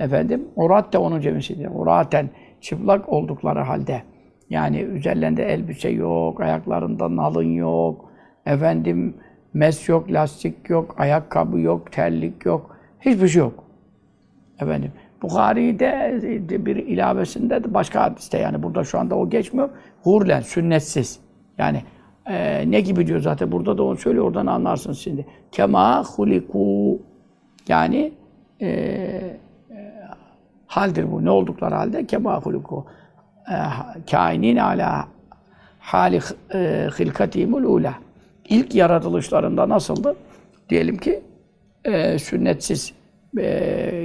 Efendim, urat da onun cemisidir. Uraten, çıplak oldukları halde. Yani üzerlerinde elbise yok, ayaklarında nalın yok. Efendim, mes yok, lastik yok, ayakkabı yok, terlik yok. Hiçbir şey yok. Efendim, Bukhari'de bir ilavesinde de başka hadiste yani burada şu anda o geçmiyor. Hurlen, sünnetsiz. Yani e, ne gibi diyor zaten burada da onu söylüyor oradan anlarsın şimdi. Kema huliku yani e, e, haldir bu. Ne oldukları halde kema huliku e, kainin ala hali e, hilkatimul ula. İlk yaratılışlarında nasıldı? Diyelim ki e, sünnetsiz e,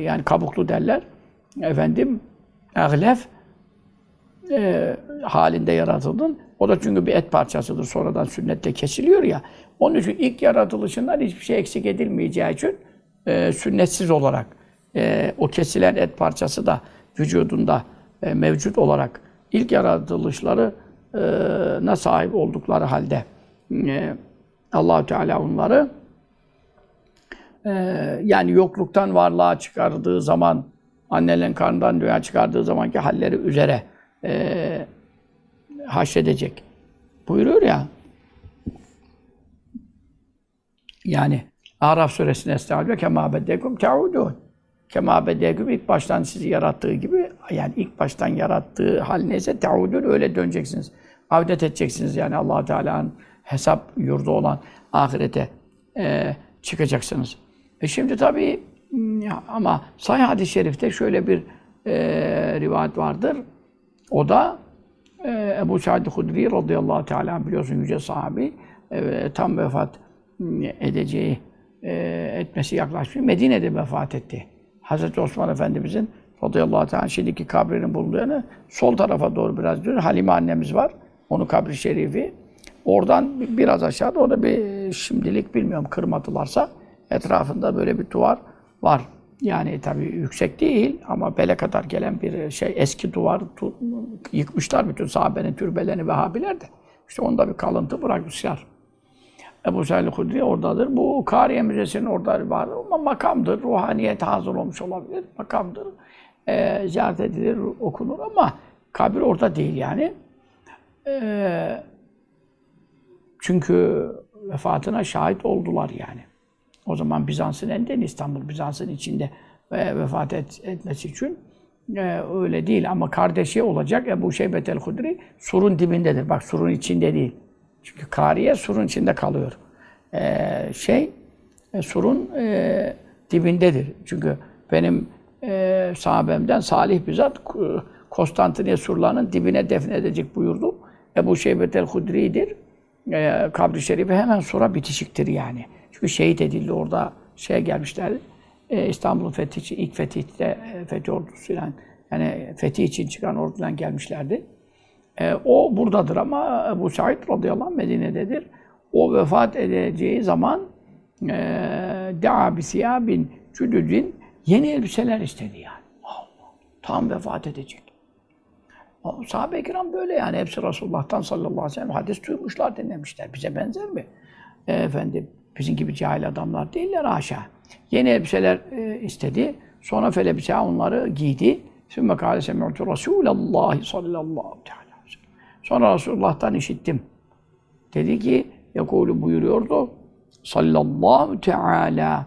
yani kabuklu derler. Efendim eglef e, halinde yaratıldın. O da çünkü bir et parçasıdır. Sonradan sünnette kesiliyor ya. Onun için ilk yaratılışından hiçbir şey eksik edilmeyeceği için e, sünnetsiz olarak e, o kesilen et parçası da vücudunda e, mevcut olarak ilk yaratılışları e, sahip oldukları halde e, allah Teala onları e, yani yokluktan varlığa çıkardığı zaman annelerin karnından dünya çıkardığı zamanki halleri üzere e, haşredecek. Buyuruyor ya. Yani Araf suresinde estağfurullah kema beddekum teudun. Kema beddekum ilk baştan sizi yarattığı gibi yani ilk baştan yarattığı hal neyse teudun öyle döneceksiniz. Avdet edeceksiniz yani allah Teala'nın hesap yurdu olan ahirete e, çıkacaksınız. E şimdi tabii ama Sahih hadis-i şerifte şöyle bir e, rivayet vardır. O da e, Ebu Sa'd Hudri radıyallahu teala biliyorsun yüce sahabi e, tam vefat edeceği e, etmesi yaklaşmış. Medine'de vefat etti. Hazreti Osman Efendimizin radıyallahu teala şimdiki kabrinin bulunduğu yanı sol tarafa doğru biraz diyor. Halime annemiz var. Onun kabri şerifi. Oradan biraz aşağıda orada bir şimdilik bilmiyorum kırmadılarsa etrafında böyle bir duvar var. Yani tabii yüksek değil ama bele kadar gelen bir şey eski duvar yıkmışlar bütün sahabenin türbelerini Vehhabiler de. İşte onda bir kalıntı bırakmışlar. Ebu Said Hudri oradadır. Bu Kariye Müzesi'nin orada var. Ama makamdır. Ruhaniyet hazır olmuş olabilir. Makamdır. Ee, ziyaret edilir, okunur ama kabir orada değil yani. Ee, çünkü vefatına şahit oldular yani. O zaman Bizans'ın elinde İstanbul, Bizans'ın içinde ve vefat et, etmesi için e, öyle değil. Ama kardeşi olacak Ebu Şeybet el-Hudri surun dibindedir. Bak surun içinde değil. Çünkü Kariye surun içinde kalıyor. Ee, şey, e, surun e, dibindedir. Çünkü benim e, sahabemden Salih bizzat e, Konstantiniye surlarının dibine defnedecek buyurdu. Ebu Şeybet el-Hudri'dir. E, kabri şerifi hemen sonra bitişiktir yani. Çünkü şehit edildi orada şeye gelmişler. E, İstanbul'un fethi için, ilk fetihte, e, fethi ordusuyla yani fethi için çıkan ordudan gelmişlerdi. E, o buradadır ama Ebu Said radıyallahu anh Medine'dedir. O vefat edeceği zaman e, Da'a bin cüdüdün yeni elbiseler istedi yani. Tam vefat edecek. O, sahabe-i kiram böyle yani. Hepsi Resulullah'tan sallallahu aleyhi ve sellem hadis duymuşlar, dinlemişler. Bize benzer mi? E, efendim, bizim gibi cahil adamlar değiller haşa. Yeni elbiseler e, istedi. Sonra felebise onları giydi. Sümme kâle semi'tu Resûlallâhi sallallahu teâlâ Sonra Resulullah'tan işittim. Dedi ki, Yakulu buyuruyordu, sallallahu teala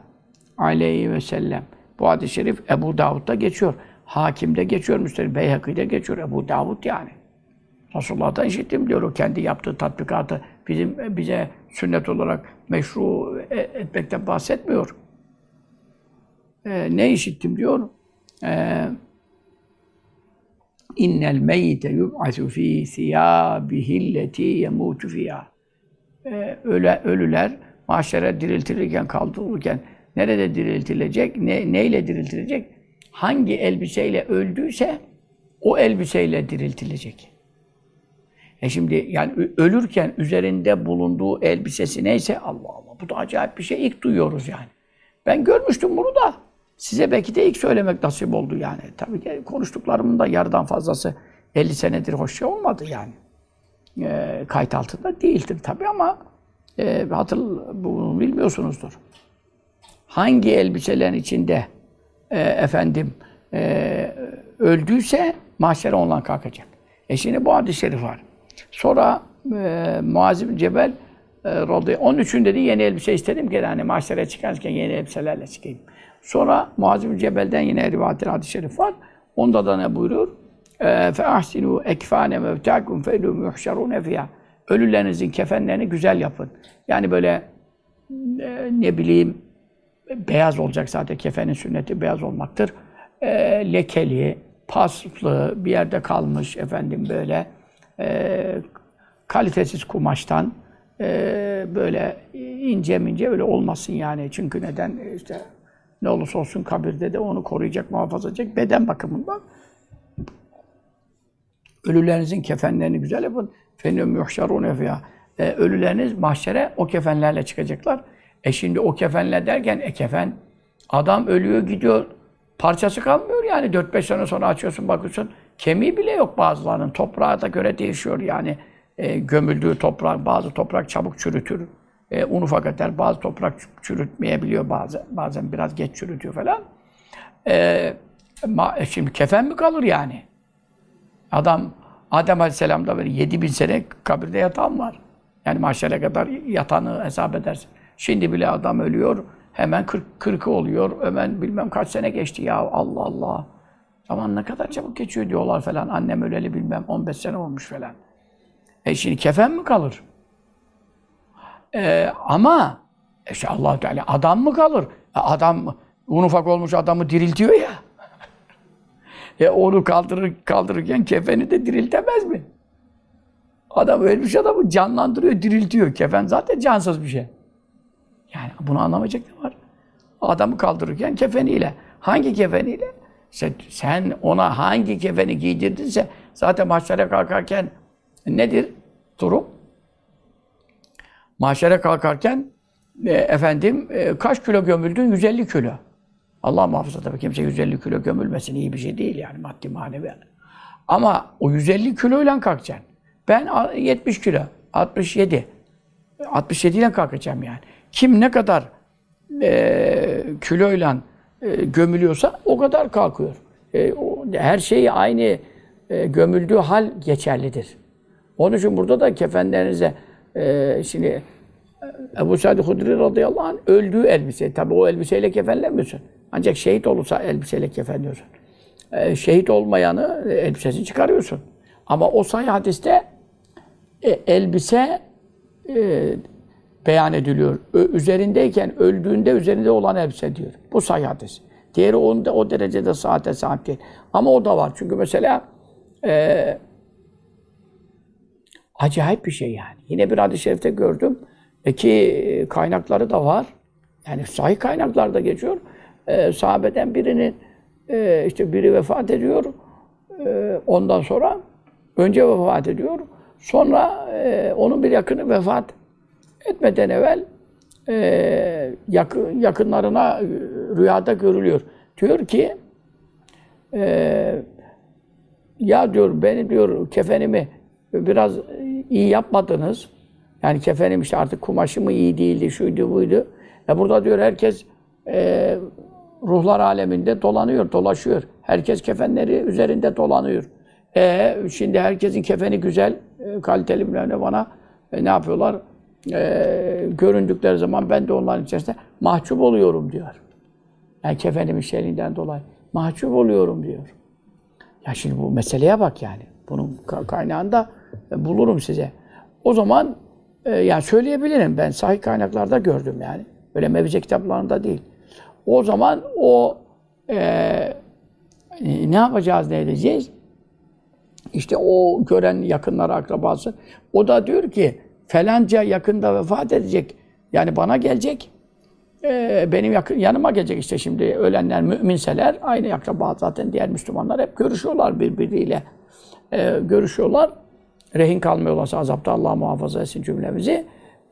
aleyhi ve sellem. Bu hadis-i şerif Ebu Davud'da geçiyor. Hakim'de geçiyor, Müsteri Beyhaki'de geçiyor. Ebu Davud yani. Resulullah'tan işittim diyor o kendi yaptığı tatbikatı. Bizim bize sünnet olarak meşru e, etmekten bahsetmiyor. Ee, ne işittim diyor? Ee, İnnel meyyite yub'asu fi thiyâbihilleti yemûtu fiyâ. Ee, öle, ölüler mahşere diriltilirken, kaldırılırken nerede diriltilecek, ne, neyle diriltilecek? Hangi elbiseyle öldüyse o elbiseyle diriltilecek. E şimdi yani ölürken üzerinde bulunduğu elbisesi neyse Allah Allah bu da acayip bir şey ilk duyuyoruz yani. Ben görmüştüm bunu da size belki de ilk söylemek nasip oldu yani. Tabii ki konuştuklarımın da yarıdan fazlası 50 senedir hoş şey olmadı yani. E, kayıt altında değildir tabii ama e, hatır bunu bilmiyorsunuzdur. Hangi elbiselerin içinde e, efendim e, öldüyse mahşere ondan kalkacak. E şimdi bu hadis-i şerif var. Sonra e, Muaz Cebel e, radıyallahu Onun için dedi yeni elbise istedim ki hani mahşere çıkarken yeni elbiselerle çıkayım. Sonra Muaz bin Cebel'den yine rivayet hadis-i şerif var. Onda da ne buyurur? Fe ahsinu ekfane mevtakum fe ilum yuhşarun fiyâ. Ölülerinizin kefenlerini güzel yapın. Yani böyle e, ne bileyim beyaz olacak zaten kefenin sünneti beyaz olmaktır. E, lekeli, paslı, bir yerde kalmış efendim böyle e, kalitesiz kumaştan e, böyle ince mince böyle olmasın yani. Çünkü neden? işte ne olursa olsun kabirde de onu koruyacak, muhafaza edecek beden bakımından. Ölülerinizin kefenlerini güzel yapın. Fenüm yuhşarun fiyâ. E, ölüleriniz mahşere o kefenlerle çıkacaklar. E şimdi o kefenle derken e kefen adam ölüyor gidiyor parçası kalmıyor yani 4-5 sene sonra açıyorsun bakıyorsun kemiği bile yok bazılarının. Toprağa da göre değişiyor. Yani e, gömüldüğü toprak bazı toprak çabuk çürütür. E, un ufak eder bazı toprak çürütmeyebiliyor. Bazen bazen biraz geç çürütüyor falan. E, ma, e, şimdi kefen mi kalır yani? Adam Adem Aleyhisselam'da böyle 7000 sene kabirde yatan var. Yani mahşere kadar yatanı hesap edersin. Şimdi bile adam ölüyor, hemen 40 40'ı oluyor, hemen bilmem kaç sene geçti ya. Allah Allah. Zaman ne kadar çabuk geçiyor diyorlar falan. Annem öleli bilmem 15 sene olmuş falan. E şimdi kefen mi kalır? E, ama işte allah Teala adam mı kalır? E adam un ufak olmuş adamı diriltiyor ya. <laughs> E onu kaldırır, kaldırırken kefeni de diriltemez mi? Adam ölmüş adamı canlandırıyor, diriltiyor. Kefen zaten cansız bir şey. Yani bunu anlamayacak ne var? Adamı kaldırırken kefeniyle. Hangi kefeniyle? Sen, sen ona hangi kefeni giydirdinse zaten mahşere kalkarken nedir durum? Mahşere kalkarken e, efendim e, kaç kilo gömüldün? 150 kilo. Allah muhafaza tabii kimse 150 kilo gömülmesin iyi bir şey değil yani maddi manevi. Ama o 150 kiloyla kalkacaksın. Ben 70 kilo, 67. 67 ile kalkacağım yani. Kim ne kadar e, kiloyla e, gömülüyorsa o kadar kalkıyor. E, her şey aynı e, gömüldüğü hal geçerlidir. Onun için burada da kefenlerinize e, şimdi Ebu Sa'd Hudri radıyallahu anh öldüğü elbise. Tabi o elbiseyle kefenlenmiyorsun. Ancak şehit olursa elbiseyle kefenliyorsun. Şehit olmayanı e, elbisesini çıkarıyorsun. Ama o sahih hadiste elbise beyan ediliyor. Ö, üzerindeyken öldüğünde üzerinde olan elbise diyor. Bu sahih hadis. Diğeri onda, o derecede saate sahip değil. Ama o da var. Çünkü mesela e, acayip bir şey yani. Yine bir hadis-i şerifte gördüm. E ki kaynakları da var. Yani sahih kaynaklarda geçiyor. E, sahabeden birinin e, işte biri vefat ediyor. E, ondan sonra önce vefat ediyor. Sonra e, onun bir yakını vefat etmeden evvel e, yakın, yakınlarına rüyada görülüyor. Diyor ki e, ya diyor beni diyor kefenimi biraz iyi yapmadınız. Yani kefenim işte artık kumaşımı iyi değildi, şuydu buydu. E burada diyor herkes e, ruhlar aleminde dolanıyor, dolaşıyor. Herkes kefenleri üzerinde dolanıyor. E şimdi herkesin kefeni güzel, e, kaliteli bilmem bana e, ne yapıyorlar? E, göründükleri zaman ben de onların içerisinde mahcup oluyorum diyor. Yani kefenimin şerrinden dolayı. Mahcup oluyorum diyor. Ya şimdi bu meseleye bak yani. Bunun kaynağında e, bulurum size. O zaman e, yani söyleyebilirim. Ben sahih kaynaklarda gördüm yani. Öyle mevze kitaplarında değil. O zaman o e, ne yapacağız, ne edeceğiz? İşte o gören yakınları, akrabası. O da diyor ki falanca yakında vefat edecek. Yani bana gelecek. E, benim yakın, yanıma gelecek işte şimdi ölenler müminseler. Aynı akraba zaten diğer Müslümanlar hep görüşüyorlar birbiriyle. E, görüşüyorlar. Rehin kalmıyorlarsa azapta Allah muhafaza etsin cümlemizi.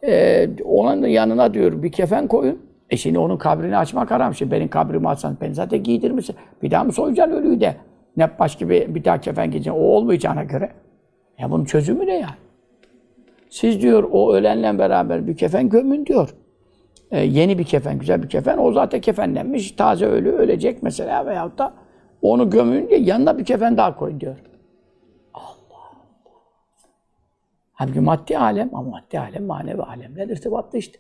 E, onun yanına diyor bir kefen koyun. E şimdi onun kabrini açmak haram. Şimdi benim kabrimi açsan ben zaten giydirmişsin. Bir daha mı soyacaksın ölüyü de? Ne baş gibi bir daha kefen giyeceksin. O olmayacağına göre. Ya bunun çözümü ne ya? Siz diyor o ölenle beraber bir kefen gömün diyor. Ee, yeni bir kefen, güzel bir kefen. O zaten kefenlenmiş. Taze ölü ölecek mesela veyahut da onu gömün diye yanına bir kefen daha koyun diyor. Allah Allah. Halbuki maddi alem ama maddi alem manevi alemle irtibatlı işte.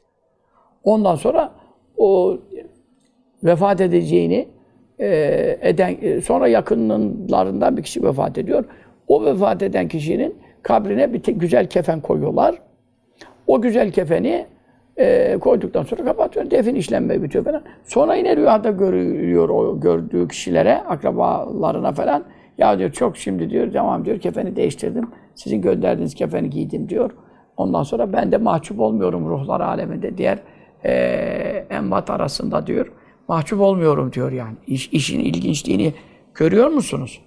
Ondan sonra o vefat edeceğini e, eden e, sonra yakınlarından bir kişi vefat ediyor. O vefat eden kişinin kabrine bir güzel kefen koyuyorlar. O güzel kefeni e, koyduktan sonra kapatıyor. Defin işlenme bitiyor falan. Sonra yine rüyada görüyor o gördüğü kişilere, akrabalarına falan. Ya diyor çok şimdi diyor, tamam diyor kefeni değiştirdim. Sizin gönderdiğiniz kefeni giydim diyor. Ondan sonra ben de mahcup olmuyorum ruhlar aleminde. Diğer e, envat arasında diyor. Mahcup olmuyorum diyor yani. İş, işin ilginçliğini görüyor musunuz?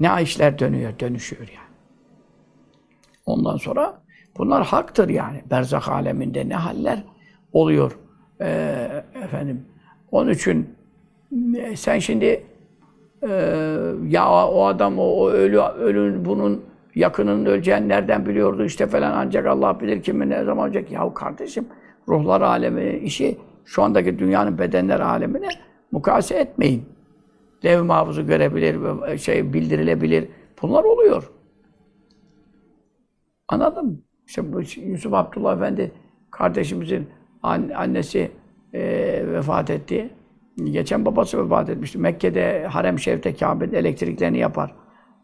Ne işler dönüyor, dönüşüyor yani. Ondan sonra bunlar haktır yani. Berzak aleminde ne haller oluyor. Ee, efendim. Onun için e, sen şimdi e, ya o adam o, o ölü ölü bunun yakının öleceğini nereden biliyordu işte falan ancak Allah bilir kimin ne zaman olacak. Yahu kardeşim ruhlar alemi işi şu andaki dünyanın bedenler alemine mukayese etmeyin. Lev mahfuzu görebilir, şey bildirilebilir. Bunlar oluyor. Anladın mı? İşte bu Yusuf Abdullah Efendi kardeşimizin annesi e, vefat etti. Geçen babası vefat etmişti. Mekke'de harem şerifte Kabe'de elektriklerini yapar.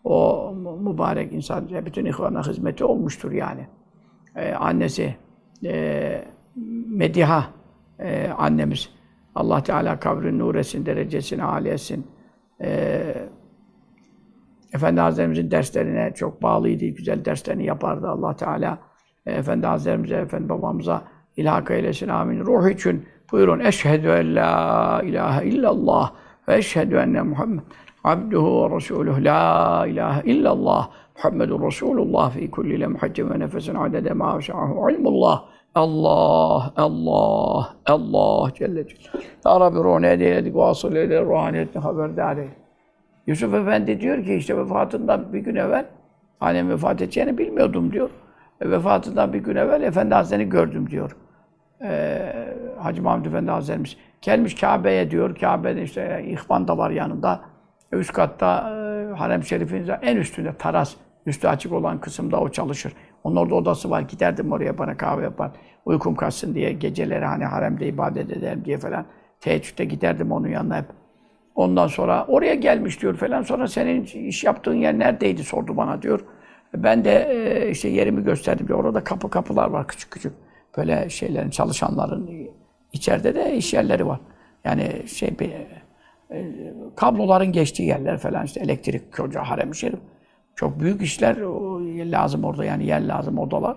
O mübarek insan bütün ihvana hizmeti olmuştur yani. Ee, annesi e, Mediha e, annemiz Allah Teala kabrin nuresin, derecesini âli etsin. E, Efendi Hazretlerimizin derslerine çok bağlıydı, güzel derslerini yapardı Allah Teala. E, Efendi Hazretlerimize, Efendi babamıza ilhak eylesin amin. Ruh için buyurun. Eşhedü en la ilahe illallah ve eşhedü enne Muhammed abduhu ve resuluhu la ilahe illallah Muhammedun Resulullah fi kulli lemhatin ve nefesin adede ma şa'ahu ilmullah Allah, Allah, Allah Celle Celle. Ya Rabbi ruhunu hediye edik, vasıl eyle, ruhaniyetini haberdar eyle. Yusuf Efendi diyor ki işte vefatından bir gün evvel annem vefat edeceğini bilmiyordum diyor. E, vefatından bir gün evvel Efendi Hazretleri'ni gördüm diyor. Ee, Hacı Mahmud Efendi Hazretlerimiz. Gelmiş Kabe'ye diyor. Kabe'de işte ihvan da var yanında. Üst katta e, Harem Şerif'in en üstünde taras. Üstü açık olan kısımda o çalışır. Onun orada odası var. Giderdim oraya bana kahve yapar. Uykum kaçsın diye geceleri hani haremde ibadet ederim diye falan. Teheccüde giderdim onun yanına hep. Ondan sonra oraya gelmiş diyor falan. Sonra senin iş yaptığın yer neredeydi sordu bana diyor. Ben de e, işte yerimi gösterdim diyor. Orada kapı kapılar var küçük küçük. Böyle şeylerin çalışanların içeride de iş yerleri var. Yani şey bir, e, kabloların geçtiği yerler falan işte elektrik koca harem şerif. Çok büyük işler lazım orada yani yer lazım odalar.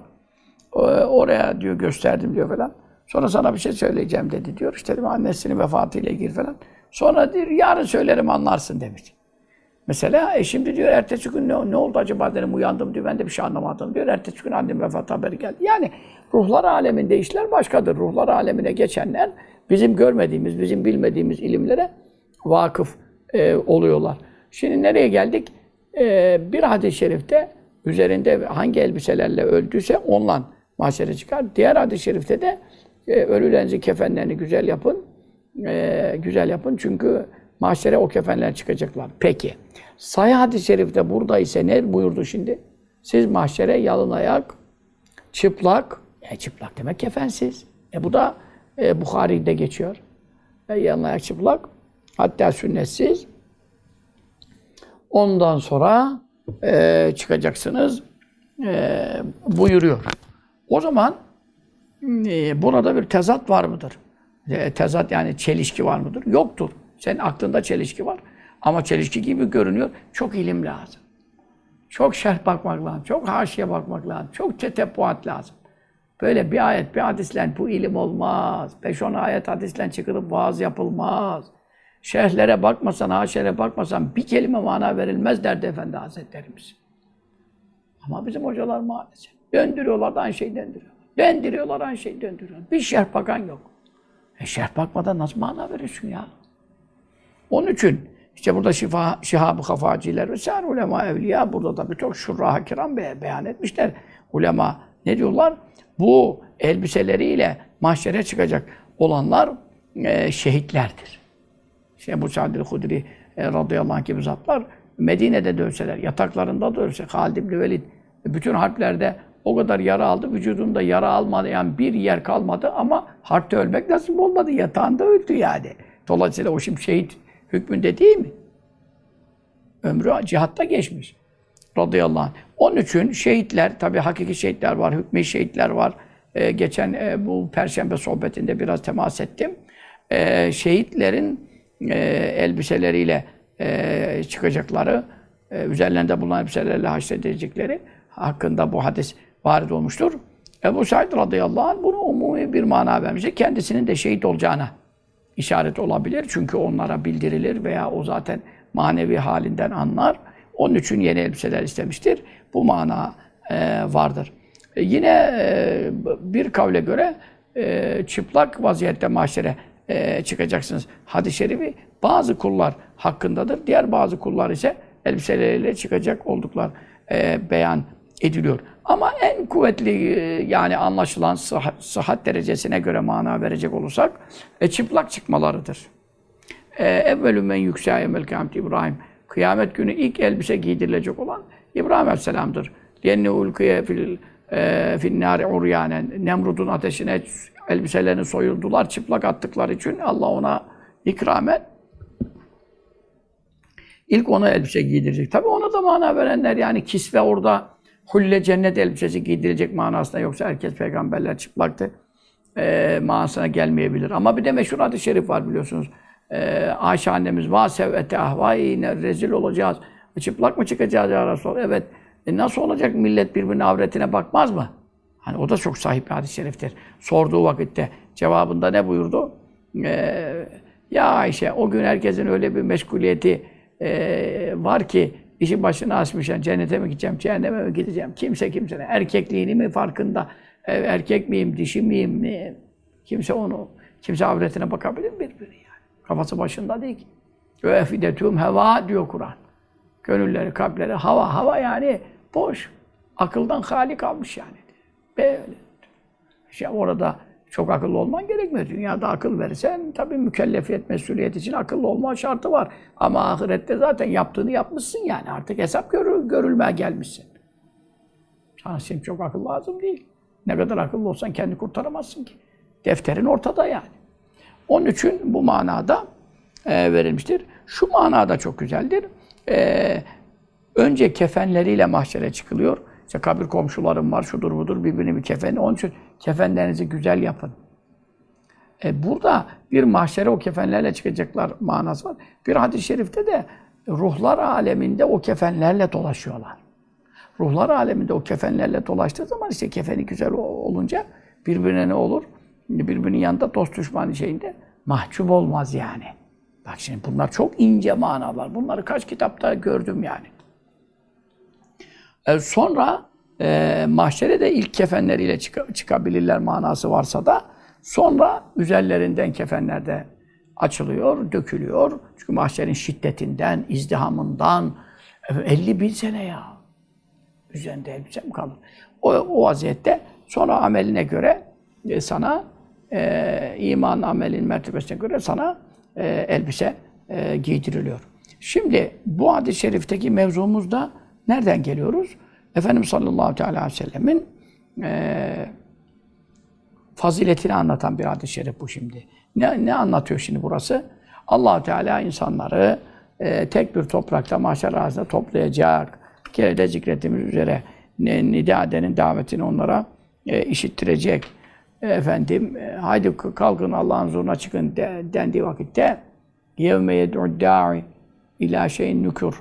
Oraya diyor gösterdim diyor falan. Sonra sana bir şey söyleyeceğim dedi diyor. İşte dedim, annesinin vefatıyla ilgili falan. Sonra diyor yarın söylerim anlarsın demiş. Mesela e şimdi diyor ertesi gün ne, ne oldu acaba dedim uyandım diyor ben de bir şey anlamadım diyor. Ertesi gün annem vefat haberi geldi. Yani ruhlar aleminde işler başkadır. Ruhlar alemine geçenler bizim görmediğimiz, bizim bilmediğimiz ilimlere vakıf e, oluyorlar. Şimdi nereye geldik? E, bir hadis-i şerifte üzerinde hangi elbiselerle öldüyse onunla mahşere çıkar. Diğer hadis-i şerifte de e, ölülerinizi kefenlerini güzel yapın. E, güzel yapın çünkü mahşere o kefenler çıkacaklar. Peki. Sahih hadis-i şerifte burada ise ne buyurdu şimdi? Siz mahşere yalın ayak, çıplak, e, çıplak demek kefensiz. E bu da e, Bukhari'de geçiyor. E, yalın ayak çıplak, hatta sünnetsiz. Ondan sonra e, çıkacaksınız e, buyuruyor. O zaman e, burada bir tezat var mıdır? E, tezat yani çelişki var mıdır? Yoktur. Senin aklında çelişki var. Ama çelişki gibi görünüyor. Çok ilim lazım. Çok şerh bakmak lazım. Çok haşiye bakmak lazım. Çok tetebbuat lazım. Böyle bir ayet, bir hadisle bu ilim olmaz. Beş on ayet hadisle çıkılıp vaaz yapılmaz. Şerhlere bakmasan, haşere bakmasan bir kelime mana verilmez derdi Efendi Hazretlerimiz. Ama bizim hocalar maalesef. Döndürüyorlar da aynı şeyi döndürüyor. Döndürüyorlar aynı şeyi döndürüyor. Bir şerh bakan yok. E şerh bakmadan nasıl mana verirsin ya? Onun için işte burada şifa, şihab-ı kafaciler ve sâr ulema evliya burada da birçok şurra kiram be, beyan etmişler. Ulema ne diyorlar? Bu elbiseleriyle mahşere çıkacak olanlar e, şehitlerdir. İşte Ebu Sa'd el-Hudri e, radıyallahu anh gibi zatlar Medine'de de ölseler, yataklarında da ölse, Halid ibn Velid bütün harplerde o kadar yara aldı, vücudunda yara almayan bir yer kalmadı ama harpte ölmek nasip olmadı, yatağında öldü yani. Dolayısıyla o şimdi şehit hükmünde değil mi? Ömrü cihatta geçmiş. Radıyallahu anh. Onun için şehitler, tabi hakiki şehitler var, hükmü şehitler var. Ee, geçen e, bu perşembe sohbetinde biraz temas ettim. Ee, şehitlerin e, elbiseleriyle e, çıkacakları, e, üzerlerinde bulunan elbiselerle haşredilecekleri hakkında bu hadis varid olmuştur. Ebu Said radıyallahu anh bunu umumi bir mana vermiştir. Kendisinin de şehit olacağına işaret olabilir. Çünkü onlara bildirilir veya o zaten manevi halinden anlar. Onun için yeni elbiseler istemiştir. Bu mana e, vardır. E, yine e, bir kavle göre e, çıplak vaziyette mahşere e, çıkacaksınız. Hadis-i şerifi bazı kullar hakkındadır. Diğer bazı kullar ise elbiseleriyle çıkacak olduklar e, beyan ediliyor. Ama en kuvvetli e, yani anlaşılan sıhhat, sıhhat derecesine göre mana verecek olursak e, çıplak çıkmalarıdır. E, Evvelü men yüksâ emel kâmet İbrahim. Kıyamet günü ilk elbise giydirilecek olan İbrahim Aleyhisselam'dır. Yenne ulkiye fil e, finnâri uryanen. Nemrud'un ateşine elbiselerini soyuldular çıplak attıkları için Allah ona ikramen ilk ona elbise giydirecek. Tabi ona da mana verenler yani kisve orada hulle cennet elbisesi giydirecek manasında yoksa herkes peygamberler çıplaktı e, manasına gelmeyebilir. Ama bir de meşhur hadis-i şerif var biliyorsunuz. E, Ayşe annemiz va sevete ahvayine rezil olacağız. Çıplak mı çıkacağız ya Resulallah? Evet. E, nasıl olacak millet birbirinin avretine bakmaz mı? Hani o da çok sahip bir hadis-i şeriftir. Sorduğu vakitte cevabında ne buyurdu? E, ya Ayşe o gün herkesin öyle bir meşguliyeti e, var ki işi başına açmış. Yani cennete mi gideceğim, cehenneme mi gideceğim? Kimse kimsenin erkekliğini mi farkında? E, erkek miyim, dişi miyim mi? Kimse onu, kimse avretine bakabilir mi birbirine yani? Kafası başında değil ki. Ve efidetûm heva diyor Kur'an. Gönülleri, kalpleri hava, hava yani boş. Akıldan hali kalmış yani. Böyle. İşte orada çok akıllı olman gerekmiyor. Dünyada akıl verirsen tabii mükellefiyet, mesuliyet için akıllı olma şartı var. Ama ahirette zaten yaptığını yapmışsın yani. Artık hesap görür, görülmeye gelmişsin. Şimdi çok akıl lazım değil. Ne kadar akıllı olsan kendi kurtaramazsın ki. Defterin ortada yani. Onun için bu manada e, verilmiştir. Şu manada çok güzeldir. E, önce kefenleriyle mahşere çıkılıyor. İşte kabir komşularım var, şudur budur, birbirini bir kefeni. Onun için kefenlerinizi güzel yapın. E, burada bir mahşere o kefenlerle çıkacaklar manası var. Bir hadis-i şerifte de ruhlar aleminde o kefenlerle dolaşıyorlar. Ruhlar aleminde o kefenlerle dolaştığı zaman işte kefeni güzel olunca birbirine ne olur? Birbirinin yanında dost düşman şeyinde mahcup olmaz yani. Bak şimdi bunlar çok ince manalar. Bunları kaç kitapta gördüm yani. E, sonra e, mahşere de ilk kefenleriyle çık çıkabilirler manası varsa da sonra üzerlerinden kefenler de açılıyor, dökülüyor. Çünkü mahşerin şiddetinden, izdihamından 50 bin sene ya. Üzerinde elbise mi kalır? O, o vaziyette sonra ameline göre e, sana e, iman amelin mertebesine göre sana e, elbise e, giydiriliyor. Şimdi bu hadis-i şerifteki mevzumuzda nereden geliyoruz? Efendimiz sallallahu aleyhi ve sellemin e, faziletini anlatan bir hadis-i şerif bu şimdi. Ne, ne anlatıyor şimdi burası? allah Teala insanları e, tek bir toprakta mahşer arasında toplayacak. Geride zikrettiğimiz üzere Nidade'nin davetini onlara e, işittirecek. E, efendim, e, haydi kalkın Allah'ın huzuruna çıkın de, dendiği vakitte yevme yed'u da'i ila şeyin nükür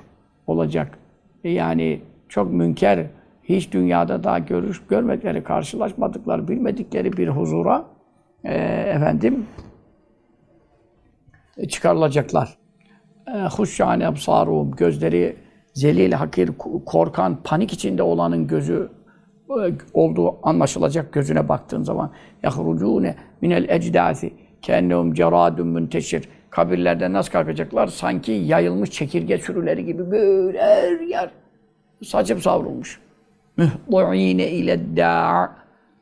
olacak. E, yani çok münker, hiç dünyada daha görüş, görmedikleri, karşılaşmadıkları, bilmedikleri bir huzura e, efendim e, çıkarılacaklar. Huşşâne ebsâruhum, gözleri zelil, hakir, korkan, panik içinde olanın gözü e, olduğu anlaşılacak gözüne baktığın zaman yahrucune minel ecdâsi kennehum ceradun münteşir kabirlerden nasıl kalkacaklar? Sanki yayılmış çekirge sürüleri gibi böyle her yer saçıp savrulmuş. Mühdu'ine ile da'a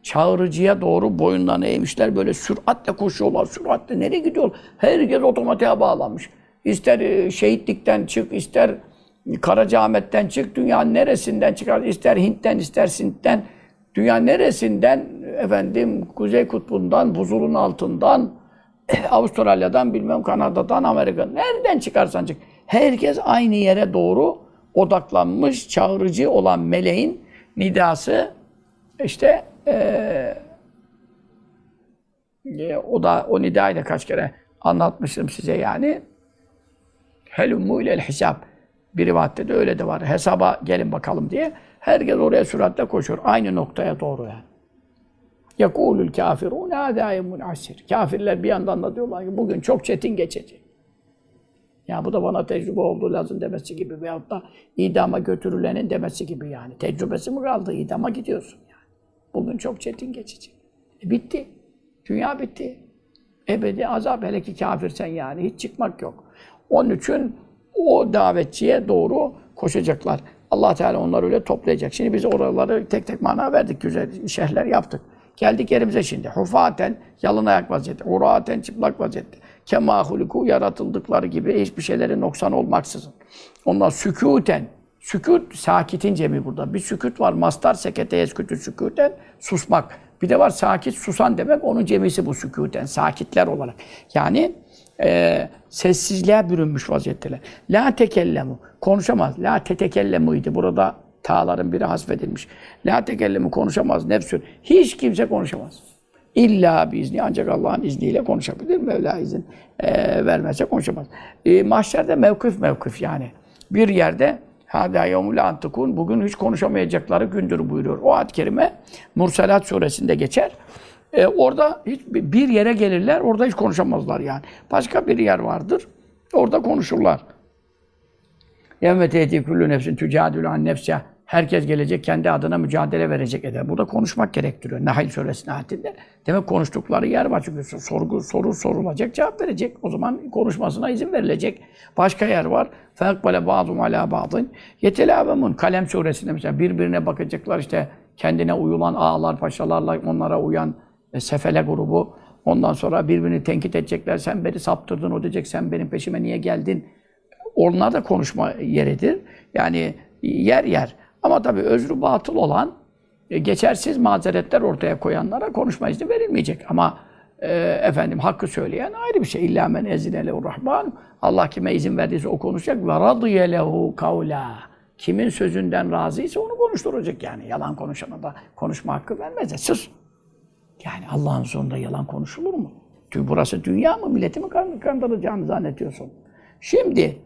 çağırıcıya doğru boyundan eğmişler. Böyle süratle koşuyorlar. Süratle nereye gidiyor? Herkes otomatiğe bağlanmış. İster e, şehitlikten çık, ister Karacaahmet'ten çık, dünyanın neresinden çıkar, ister Hint'ten, ister Sint'ten, dünya neresinden, efendim, Kuzey Kutbu'ndan, buzulun altından, <clears throat> Avustralya'dan, bilmem Kanada'dan, Amerika'dan, nereden çıkarsan çık. Herkes aynı yere doğru odaklanmış, çağırıcı olan meleğin nidası, işte ee, o da o nidayla kaç kere anlatmıştım size yani. Helummu ilel hesap. Bir rivayette de öyle de var. Hesaba gelin bakalım diye. Herkes oraya süratle koşuyor. Aynı noktaya doğru yani. يَقُولُ الْكَافِرُونَ هَذَا يَمُنْ asir. Kafirler bir yandan da diyorlar ki bugün çok çetin geçecek. Ya bu da bana tecrübe oldu lazım demesi gibi veyahut da idama götürülenin demesi gibi yani. Tecrübesi mi kaldı? İdama gidiyorsun yani. Bugün çok çetin geçecek. E bitti. Dünya bitti. Ebedi azap hele ki kafirsen yani. Hiç çıkmak yok. Onun için o davetçiye doğru koşacaklar. Allah Teala onları öyle toplayacak. Şimdi biz oraları tek tek mana verdik, güzel şehirler yaptık. Geldik yerimize şimdi. Hufaten, yalın ayak vaziyette. Uraten, çıplak vaziyette. Kema huliku, yaratıldıkları gibi hiçbir şeylerin noksan olmaksızın. Onlar sükûten, sükût, sakitin cemi burada. Bir sükût var, mastar sekete yeskütü sükûten, susmak. Bir de var sakit, susan demek, onun cemisi bu sükûten, sakitler olarak. Yani e, sessizliğe bürünmüş vaziyetteler. La tekellemu, konuşamaz. La tetekellemu idi. Burada tağların biri hasfedilmiş. La tekellemu konuşamaz nefsün. Hiç kimse konuşamaz. İlla biizni ancak Allah'ın izniyle konuşabilir. Mevla izin e, vermezse konuşamaz. E, mahşerde mevkif mevkif yani. Bir yerde Hâdâ yevmul antikun. Bugün hiç konuşamayacakları gündür buyuruyor. O ad kerime Mursalat suresinde geçer. E, orada hiç bir yere gelirler, orada hiç konuşamazlar yani. Başka bir yer vardır, orada konuşurlar. Yevme tehdi kullu nefsin tücadülü an nefsya. Herkes gelecek, kendi adına mücadele verecek eder. Burada konuşmak gerektiriyor. Nahl suresinin ayetinde. Demek konuştukları yer var çünkü sorgu, soru sorulacak, cevap verecek. O zaman konuşmasına izin verilecek. Başka yer var. Fekbale ba'dum ala ba'dın. Yetelâvemun. Kalem suresinde mesela birbirine bakacaklar işte kendine uyulan ağalar, paşalarla onlara uyan e, sefele grubu. Ondan sonra birbirini tenkit edecekler. Sen beni saptırdın, o diyecek sen benim peşime niye geldin? Onlar da konuşma yeridir. Yani yer yer. Ama tabii özrü batıl olan, e, geçersiz mazeretler ortaya koyanlara konuşma izni verilmeyecek. Ama e, efendim hakkı söyleyen ayrı bir şey. İlla men ezine lehu rahman. Allah kime izin verdiyse o konuşacak. Ve radiye lehu kavla. Kimin sözünden razıysa onu konuşturacak yani. Yalan konuşana da konuşma hakkı vermez. Sus. Yani Allah'ın sonunda yalan konuşulur mu? Burası dünya mı? Milleti mi kandıracağını zannediyorsun? Şimdi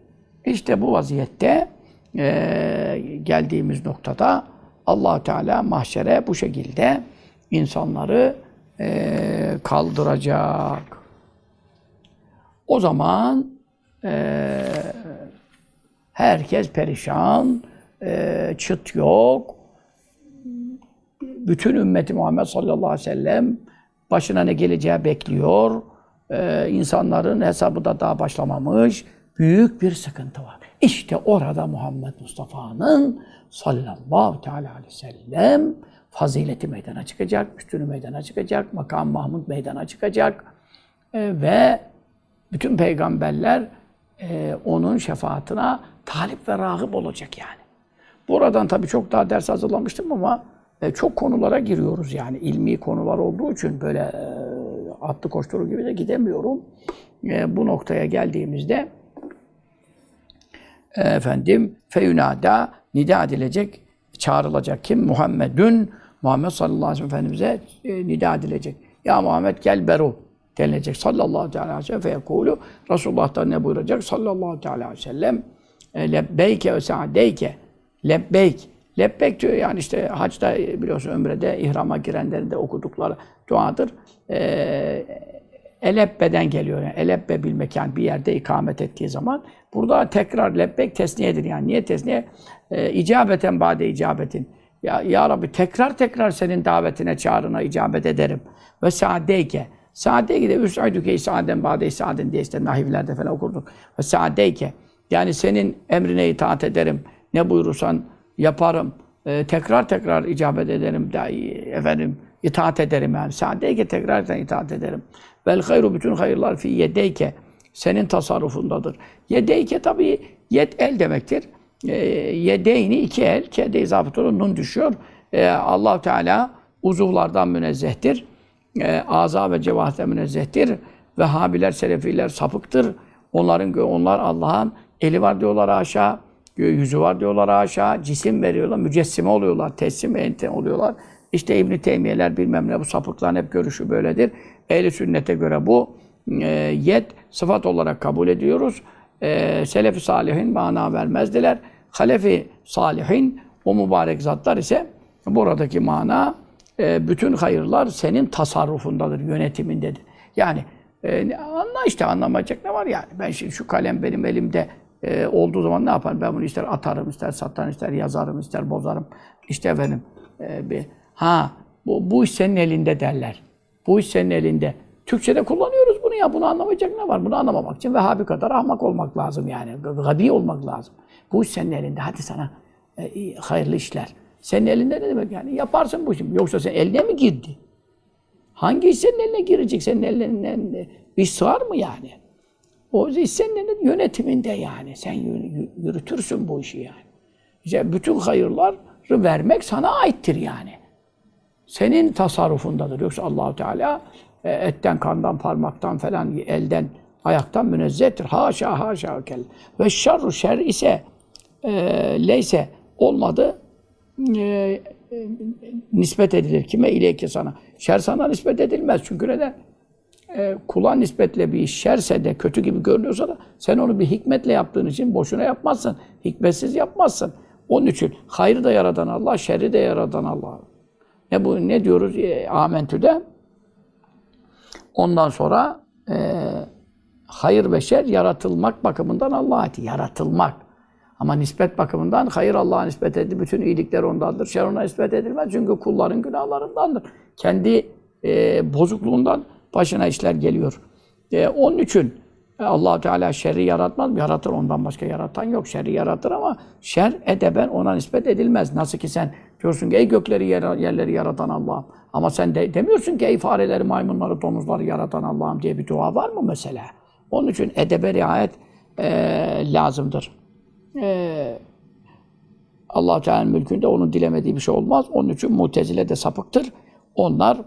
işte bu vaziyette e, geldiğimiz noktada allah Teala mahşere bu şekilde insanları e, kaldıracak. O zaman e, herkes perişan, e, çıt yok. Bütün ümmeti Muhammed sallallahu aleyhi ve sellem başına ne geleceği bekliyor. E, insanların hesabı da daha başlamamış. Büyük bir sıkıntı var. İşte orada Muhammed Mustafa'nın sallallahu teala aleyhi ve sellem fazileti meydana çıkacak, üstünü meydana çıkacak, makam Mahmud meydana çıkacak e, ve bütün peygamberler e, onun şefaatine talip ve rahip olacak yani. Buradan tabii çok daha ders hazırlamıştım ama e, çok konulara giriyoruz yani ilmi konular olduğu için böyle e, atlı koşturu gibi de gidemiyorum. E, bu noktaya geldiğimizde efendim feyunada nida edilecek, çağrılacak kim? Muhammedün Muhammed sallallahu aleyhi ve Efendimiz'e e, nida edilecek. Ya Muhammed gel beru denilecek sallallahu aleyhi ve sellem feyekulu Resulullah da ne buyuracak sallallahu aleyhi ve sellem e, lebbeyke ve sa'deyke lebbeyk lebbeyk diyor yani işte hacda biliyorsun ömrede ihrama girenlerin de okudukları duadır. E, Elebbe'den geliyor. Yani elebbe bilmek yani bir yerde ikamet ettiği zaman. Burada tekrar lebbek tesniyedir yani. Niye tesniye? E, icabeten bade icabetin. Ya, ya Rabbi tekrar tekrar senin davetine, çağrına icabet ederim. Ve saadeyke. Saadeyke de üs'aydüke saaden bade saaden diye işte nahivlerde falan okurduk. Ve saadeyke. Yani senin emrine itaat ederim. Ne buyurursan yaparım. E, tekrar tekrar icabet ederim. Da, efendim itaat ederim yani. Saadeyke tekrar itaat ederim. Vel hayru bütün hayırlar fi yedeyke. Senin tasarrufundadır. Yedeyke tabi yed el demektir. E, yedeyni iki el. Kede izafet olur. Nun düşüyor. E, allah Teala uzuvlardan münezzehtir. E, aza ve cevahate münezzehtir. Vehhabiler, Selefiler sapıktır. Onların onlar Allah'ın eli var diyorlar aşağı. Yüzü var diyorlar aşağı. Cisim veriyorlar. Mücessime oluyorlar. Teslim ente oluyorlar. İşte İbn Teymiyeler bilmem ne bu sapıkların hep görüşü böyledir. Ehli sünnete göre bu e, yet sıfat olarak kabul ediyoruz. E, Selefi salihin mana vermezdiler. Halefi salihin o mübarek zatlar ise buradaki mana e, bütün hayırlar senin tasarrufundadır, yönetimindedir. Yani e, anla işte anlamayacak ne var yani. Ben şimdi şu kalem benim elimde e, olduğu zaman ne yaparım? Ben bunu ister atarım, ister satarım, ister yazarım, ister bozarım. İşte efendim e, bir Ha, bu, bu iş senin elinde derler. Bu iş senin elinde. Türkçe'de kullanıyoruz bunu ya. Bunu anlamayacak ne var? Bunu anlamamak için Vehhabi kadar ahmak olmak lazım yani. Gabi olmak lazım. Bu iş senin elinde. Hadi sana e, hayırlı işler. Senin elinde ne demek yani? Yaparsın bu işi. Yoksa sen eline mi girdi? Hangi iş senin eline girecek? Senin eline iş sığar mı yani? O iş senin yönetiminde yani. Sen yürütürsün bu işi yani. İşte bütün hayırları vermek sana aittir yani senin tasarrufundadır. Yoksa Allahu Teala e, etten, kandan, parmaktan falan, elden, ayaktan münezzehtir. Haşa haşa kel. Ve şerru şer ise e, leyse olmadı e, e, nispet edilir. Kime? İleyke sana. Şer sana nispet edilmez. Çünkü neden? E, kula nispetle bir şerse de kötü gibi görünüyorsa da sen onu bir hikmetle yaptığın için boşuna yapmazsın. Hikmetsiz yapmazsın. Onun için hayrı da yaradan Allah, şerri de yaradan Allah. Ne bu ne diyoruz e, Amentü'de? Ondan sonra e, hayır ve şer yaratılmak bakımından Allah'a ait. Yaratılmak. Ama nispet bakımından hayır Allah'a nispet edildi. Bütün iyilikler ondandır. Şer ona nispet edilmez. Çünkü kulların günahlarındandır. Kendi e, bozukluğundan başına işler geliyor. E, onun için e, allah Teala şerri yaratmaz. Yaratır ondan başka yaratan yok. Şerri yaratır ama şer edeben ona nispet edilmez. Nasıl ki sen Diyorsun ki ey gökleri yer, yerleri yaratan Allah'ım. Ama sen de demiyorsun ki ey fareleri, maymunları, domuzları yaratan Allah'ım diye bir dua var mı mesela? Onun için edebe riayet e, lazımdır. E, allah Teala'nın mülkünde onun dilemediği bir şey olmaz. Onun için mutezile de sapıktır. Onlar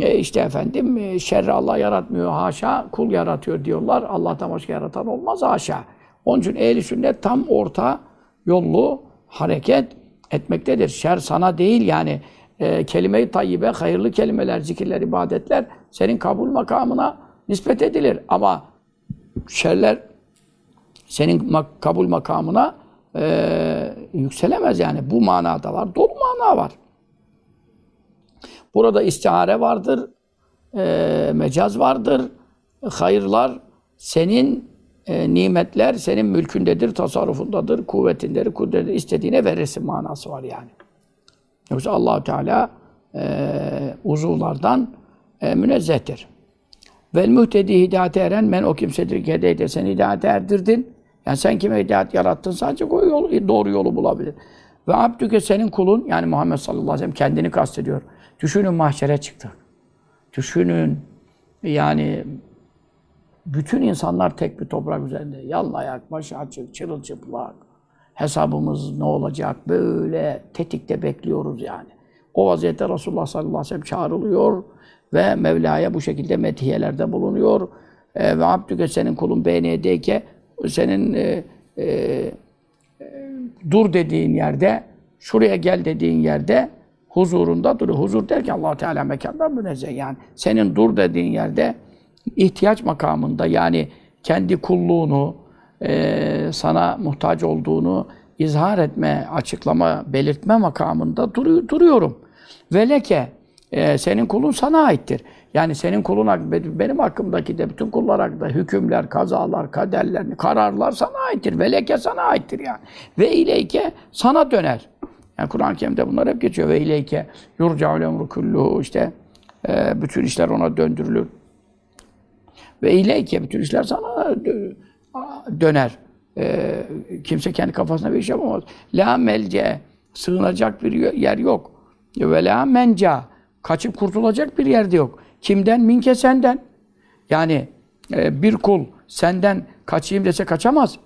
e, işte efendim şerri Allah yaratmıyor haşa, kul yaratıyor diyorlar. Allah'tan başka yaratan olmaz haşa. Onun için ehli sünnet tam orta yollu hareket etmektedir. Şer sana değil yani e, kelime-i tayyibe, hayırlı kelimeler, zikirler, ibadetler senin kabul makamına nispet edilir. Ama şerler senin mak kabul makamına e, yükselemez yani. Bu manada var. Dolu mana var. Burada istihare vardır, e, mecaz vardır. Hayırlar senin e, nimetler senin mülkündedir, tasarrufundadır, kuvvetindedir, kudretindedir. istediğine verirsin manası var yani. Yoksa Allahu Teala e, uzuvlardan e, münezzehtir. Vel muhtedi hidayete eren men o kimsedir ki hedeyde sen hidayete erdirdin. Yani sen kime hidayet yarattın sadece o yol, doğru yolu bulabilir. Ve abdüke senin kulun yani Muhammed sallallahu aleyhi ve sellem kendini kastediyor. Düşünün mahşere çıktı. Düşünün yani bütün insanlar tek bir toprak üzerinde. Yalayak, başı açık, çırılçıplak. Hesabımız ne olacak? Böyle tetikte bekliyoruz yani. O vaziyette Resulullah sallallahu aleyhi ve sellem çağrılıyor ve Mevla'ya bu şekilde metihiyelerde bulunuyor. E, ve abdüke senin kulun beyniyedeyke senin e, e, dur dediğin yerde, şuraya gel dediğin yerde huzurunda duruyor. Huzur derken allah Teala mekandan münezzeh yani. Senin dur dediğin yerde ihtiyaç makamında yani kendi kulluğunu, e, sana muhtaç olduğunu izhar etme, açıklama, belirtme makamında dur duruyorum. Veleke e, senin kulun sana aittir. Yani senin kulun benim hakkımdaki de bütün kullar hakkında hükümler, kazalar, kaderler, kararlar sana aittir. Veleke sana aittir yani. Ve ileyke sana döner. Yani Kur'an-ı Kerim'de bunlar hep geçiyor. Ve ileyke yurca'ul emru kulluhu işte e, bütün işler ona döndürülür. Ve ileyke bütün işler sana döner. E, kimse kendi kafasına bir iş yapamaz. La melce sığınacak bir yer yok. Ve la menca kaçıp kurtulacak bir yerde yok. Kimden? Minke senden. Yani e, bir kul senden kaçayım dese kaçamaz.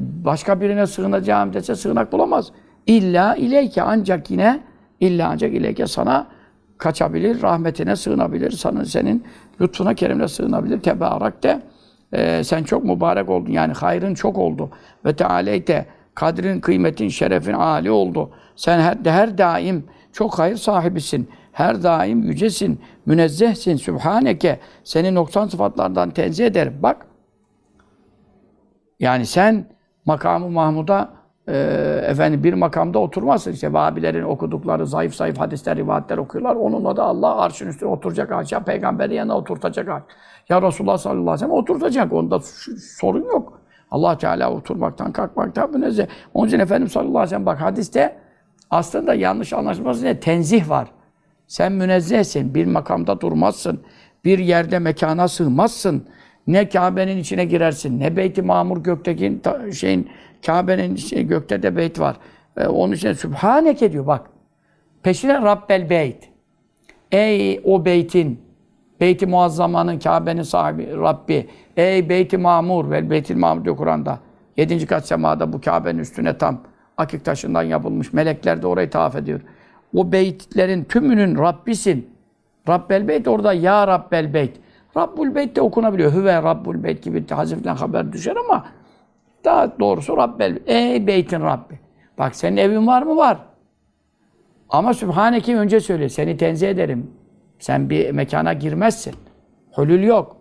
Başka birine sığınacağım dese sığınak bulamaz. İlla ileyke ancak yine illa ancak ileyke sana kaçabilir, rahmetine sığınabilir, sana, senin lütfuna, keremine sığınabilir. Tebarak de e, sen çok mübarek oldun. Yani hayrın çok oldu. Ve tealeyte kadrin, kıymetin, şerefin âli oldu. Sen her, her daim çok hayır sahibisin. Her daim yücesin, münezzehsin, sübhaneke. Seni noksan sıfatlardan tenzih ederim. Bak. Yani sen makamı Mahmud'a e, efendim bir makamda oturmazsın. İşte Vahabilerin okudukları zayıf zayıf hadisler, rivayetler okuyorlar. Onunla da Allah arşın üstüne oturacak aşağı, peygamberi yanına oturtacak aşağı. Ya Resulullah sallallahu aleyhi ve sellem oturtacak. Onda sorun yok. Allah Teala oturmaktan, kalkmaktan münezzeh. Onun için Efendimiz sallallahu aleyhi ve sellem bak hadiste aslında yanlış anlaşılması ne? Tenzih var. Sen münezzehsin, bir makamda durmazsın, bir yerde mekana sığmazsın. Ne Kabe'nin içine girersin, ne Beyt-i Mamur gökteki şeyin Kabe'nin içine, gökte de beyt var. Ee, onun için Sübhaneke diyor bak. Peşine Rabbel Beyt. Ey o beytin, Beyt-i Muazzama'nın, Kabe'nin sahibi Rabbi. Ey Beyt-i Mamur ve Beyt-i Mamur diyor Kur'an'da. Yedinci kat semada bu Kabe'nin üstüne tam akik taşından yapılmış. Melekler de orayı tavaf ediyor o beytlerin tümünün Rabbisin. Rabbel Beyt orada Ya Rabbel Beyt. Rabbul Beyt de okunabiliyor. Hüve Rabbul Beyt gibi haziften haber düşer ama daha doğrusu Rabbel Ey Beytin Rabbi. Bak senin evin var mı? Var. Ama Sübhaneke önce söyle. Seni tenzih ederim. Sen bir mekana girmezsin. Hulül yok.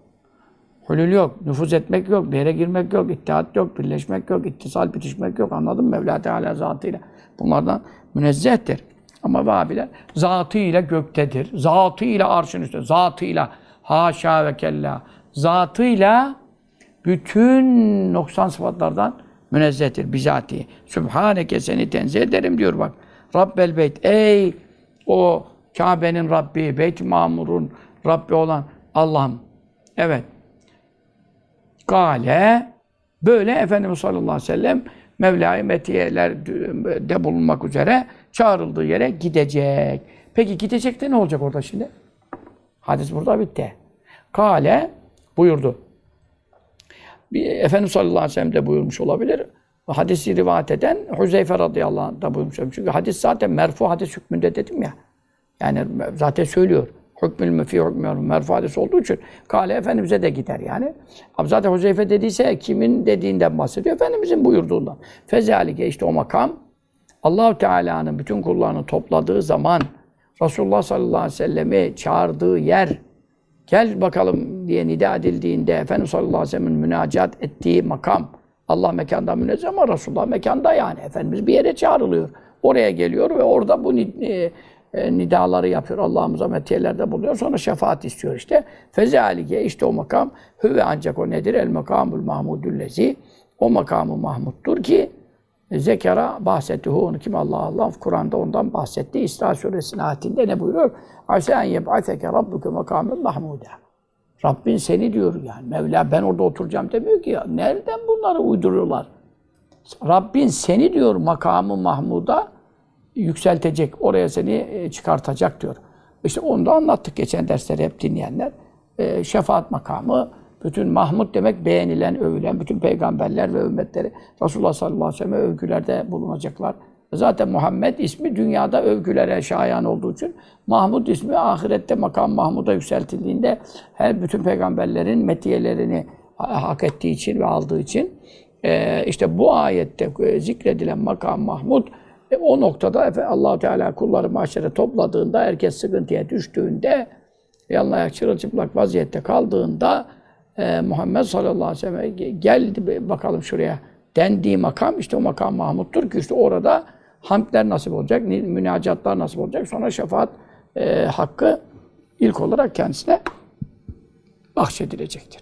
Hulül yok. Nüfuz etmek yok. Bir yere girmek yok. İttihat yok. Birleşmek yok. ittisal bitişmek yok. Anladın mı? Mevla Teala zatıyla. Bunlardan münezzehtir. Ama Vahabiler zatıyla göktedir. Zatıyla arşın üstünde. Zatıyla haşa ve kella. Zatıyla bütün noksan sıfatlardan münezzehtir bizatihi. Sübhaneke seni tenzih ederim diyor bak. Rabbel beyt. Ey o Kabe'nin Rabbi, Beyt-i Mamur'un Rabbi olan Allah'ım. Evet. Gale böyle Efendimiz sallallahu aleyhi ve sellem Mevla-i Metiye'lerde bulunmak üzere çağrıldığı yere gidecek. Peki gidecek de ne olacak orada şimdi? Hadis burada bitti. Kale buyurdu. Bir, Efendimiz sallallahu aleyhi ve sellem de buyurmuş olabilir. Hadisi rivayet eden Huzeyfe radıyallahu anh da buyurmuş. Çünkü hadis zaten merfu hadis hükmünde dedim ya. Yani zaten söylüyor. Hükmül müfi hükmü merfu hadis olduğu için Kale Efendimiz'e de gider yani. Ama zaten Huzeyfe dediyse kimin dediğinden bahsediyor? Efendimiz'in buyurduğundan. Fezalike işte o makam Allahu Teala'nın bütün kullarını topladığı zaman Resulullah sallallahu aleyhi ve sellem'i çağırdığı yer gel bakalım diye nida edildiğinde Efendimiz sallallahu aleyhi ve sellem'in münacat ettiği makam Allah mekandan münezzeh ama Resulullah mekanda yani. Efendimiz bir yere çağrılıyor. Oraya geliyor ve orada bu e, e, nidaları yapıyor. Allah'ımıza metiyelerde buluyor. Sonra şefaat istiyor işte. Fezalike işte o makam hüve ancak o nedir? El makamul mahmudüllezi. O makamı Mahmud'dur ki Zekara bahsettihu onu kim Allah Allah Kur'an'da ondan bahsetti. İsra suresinin ayetinde ne buyuruyor? Asa en yeb'ateke rabbuke makamen mahmuda. Rabbin seni diyor yani. Mevla ben orada oturacağım demiyor ki ya. Nereden bunları uyduruyorlar? Rabbin seni diyor makamı Mahmud'a yükseltecek. Oraya seni e, çıkartacak diyor. İşte onu da anlattık geçen dersleri hep dinleyenler. E, şefaat makamı, bütün Mahmud demek beğenilen, övülen bütün peygamberler ve ümmetleri Resulullah sallallahu aleyhi ve sellem övgülerde bulunacaklar. Zaten Muhammed ismi dünyada övgülere şayan olduğu için Mahmud ismi ahirette makam Mahmud'a yükseltildiğinde her bütün peygamberlerin metiyelerini hak ettiği için ve aldığı için e, işte bu ayette e, zikredilen makam Mahmud e, o noktada Allah Teala kulları mahşere topladığında herkes sıkıntıya düştüğünde yanına ayak çırılçıplak vaziyette kaldığında e, Muhammed sallallahu aleyhi ve sellem geldi bakalım şuraya dendiği makam işte o makam Mahmud'dur ki işte orada hamdler nasip olacak, münacatlar nasip olacak. Sonra şefaat e, hakkı ilk olarak kendisine bahşedilecektir.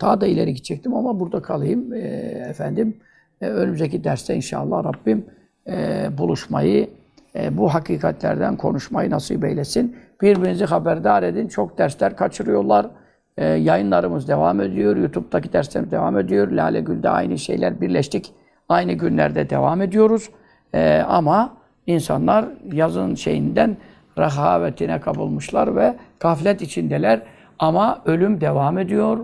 Daha da ileri gidecektim ama burada kalayım e, efendim. E, önümüzdeki derste inşallah Rabbim e, buluşmayı, e, bu hakikatlerden konuşmayı nasip eylesin. Birbirinizi haberdar edin. Çok dersler kaçırıyorlar. E, yayınlarımız devam ediyor. YouTube'daki derslerimiz devam ediyor. Lale Gül'de aynı şeyler birleştik. Aynı günlerde devam ediyoruz. Ee, ama insanlar yazın şeyinden rehavetine kapılmışlar ve gaflet içindeler. Ama ölüm devam ediyor.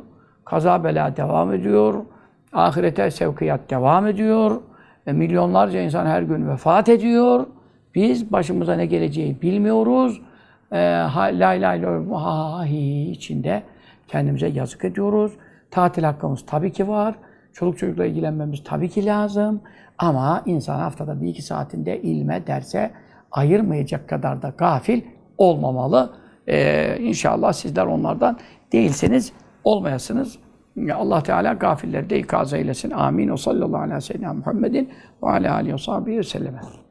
Kaza bela devam ediyor. Ahirete sevkiyat devam ediyor. E, milyonlarca insan her gün vefat ediyor. Biz başımıza ne geleceği bilmiyoruz. E, la ilahe illallah içinde kendimize yazık ediyoruz. Tatil hakkımız tabii ki var. Çoluk çocukla ilgilenmemiz tabii ki lazım. Ama insan haftada bir iki saatinde ilme, derse ayırmayacak kadar da gafil olmamalı. Ee, inşallah sizler onlardan değilseniz, olmayasınız. Allah Teala gafilleri de ikaz eylesin. Amin. O sallallahu aleyhi ve sellem Muhammedin ve aleyhi ve sellem.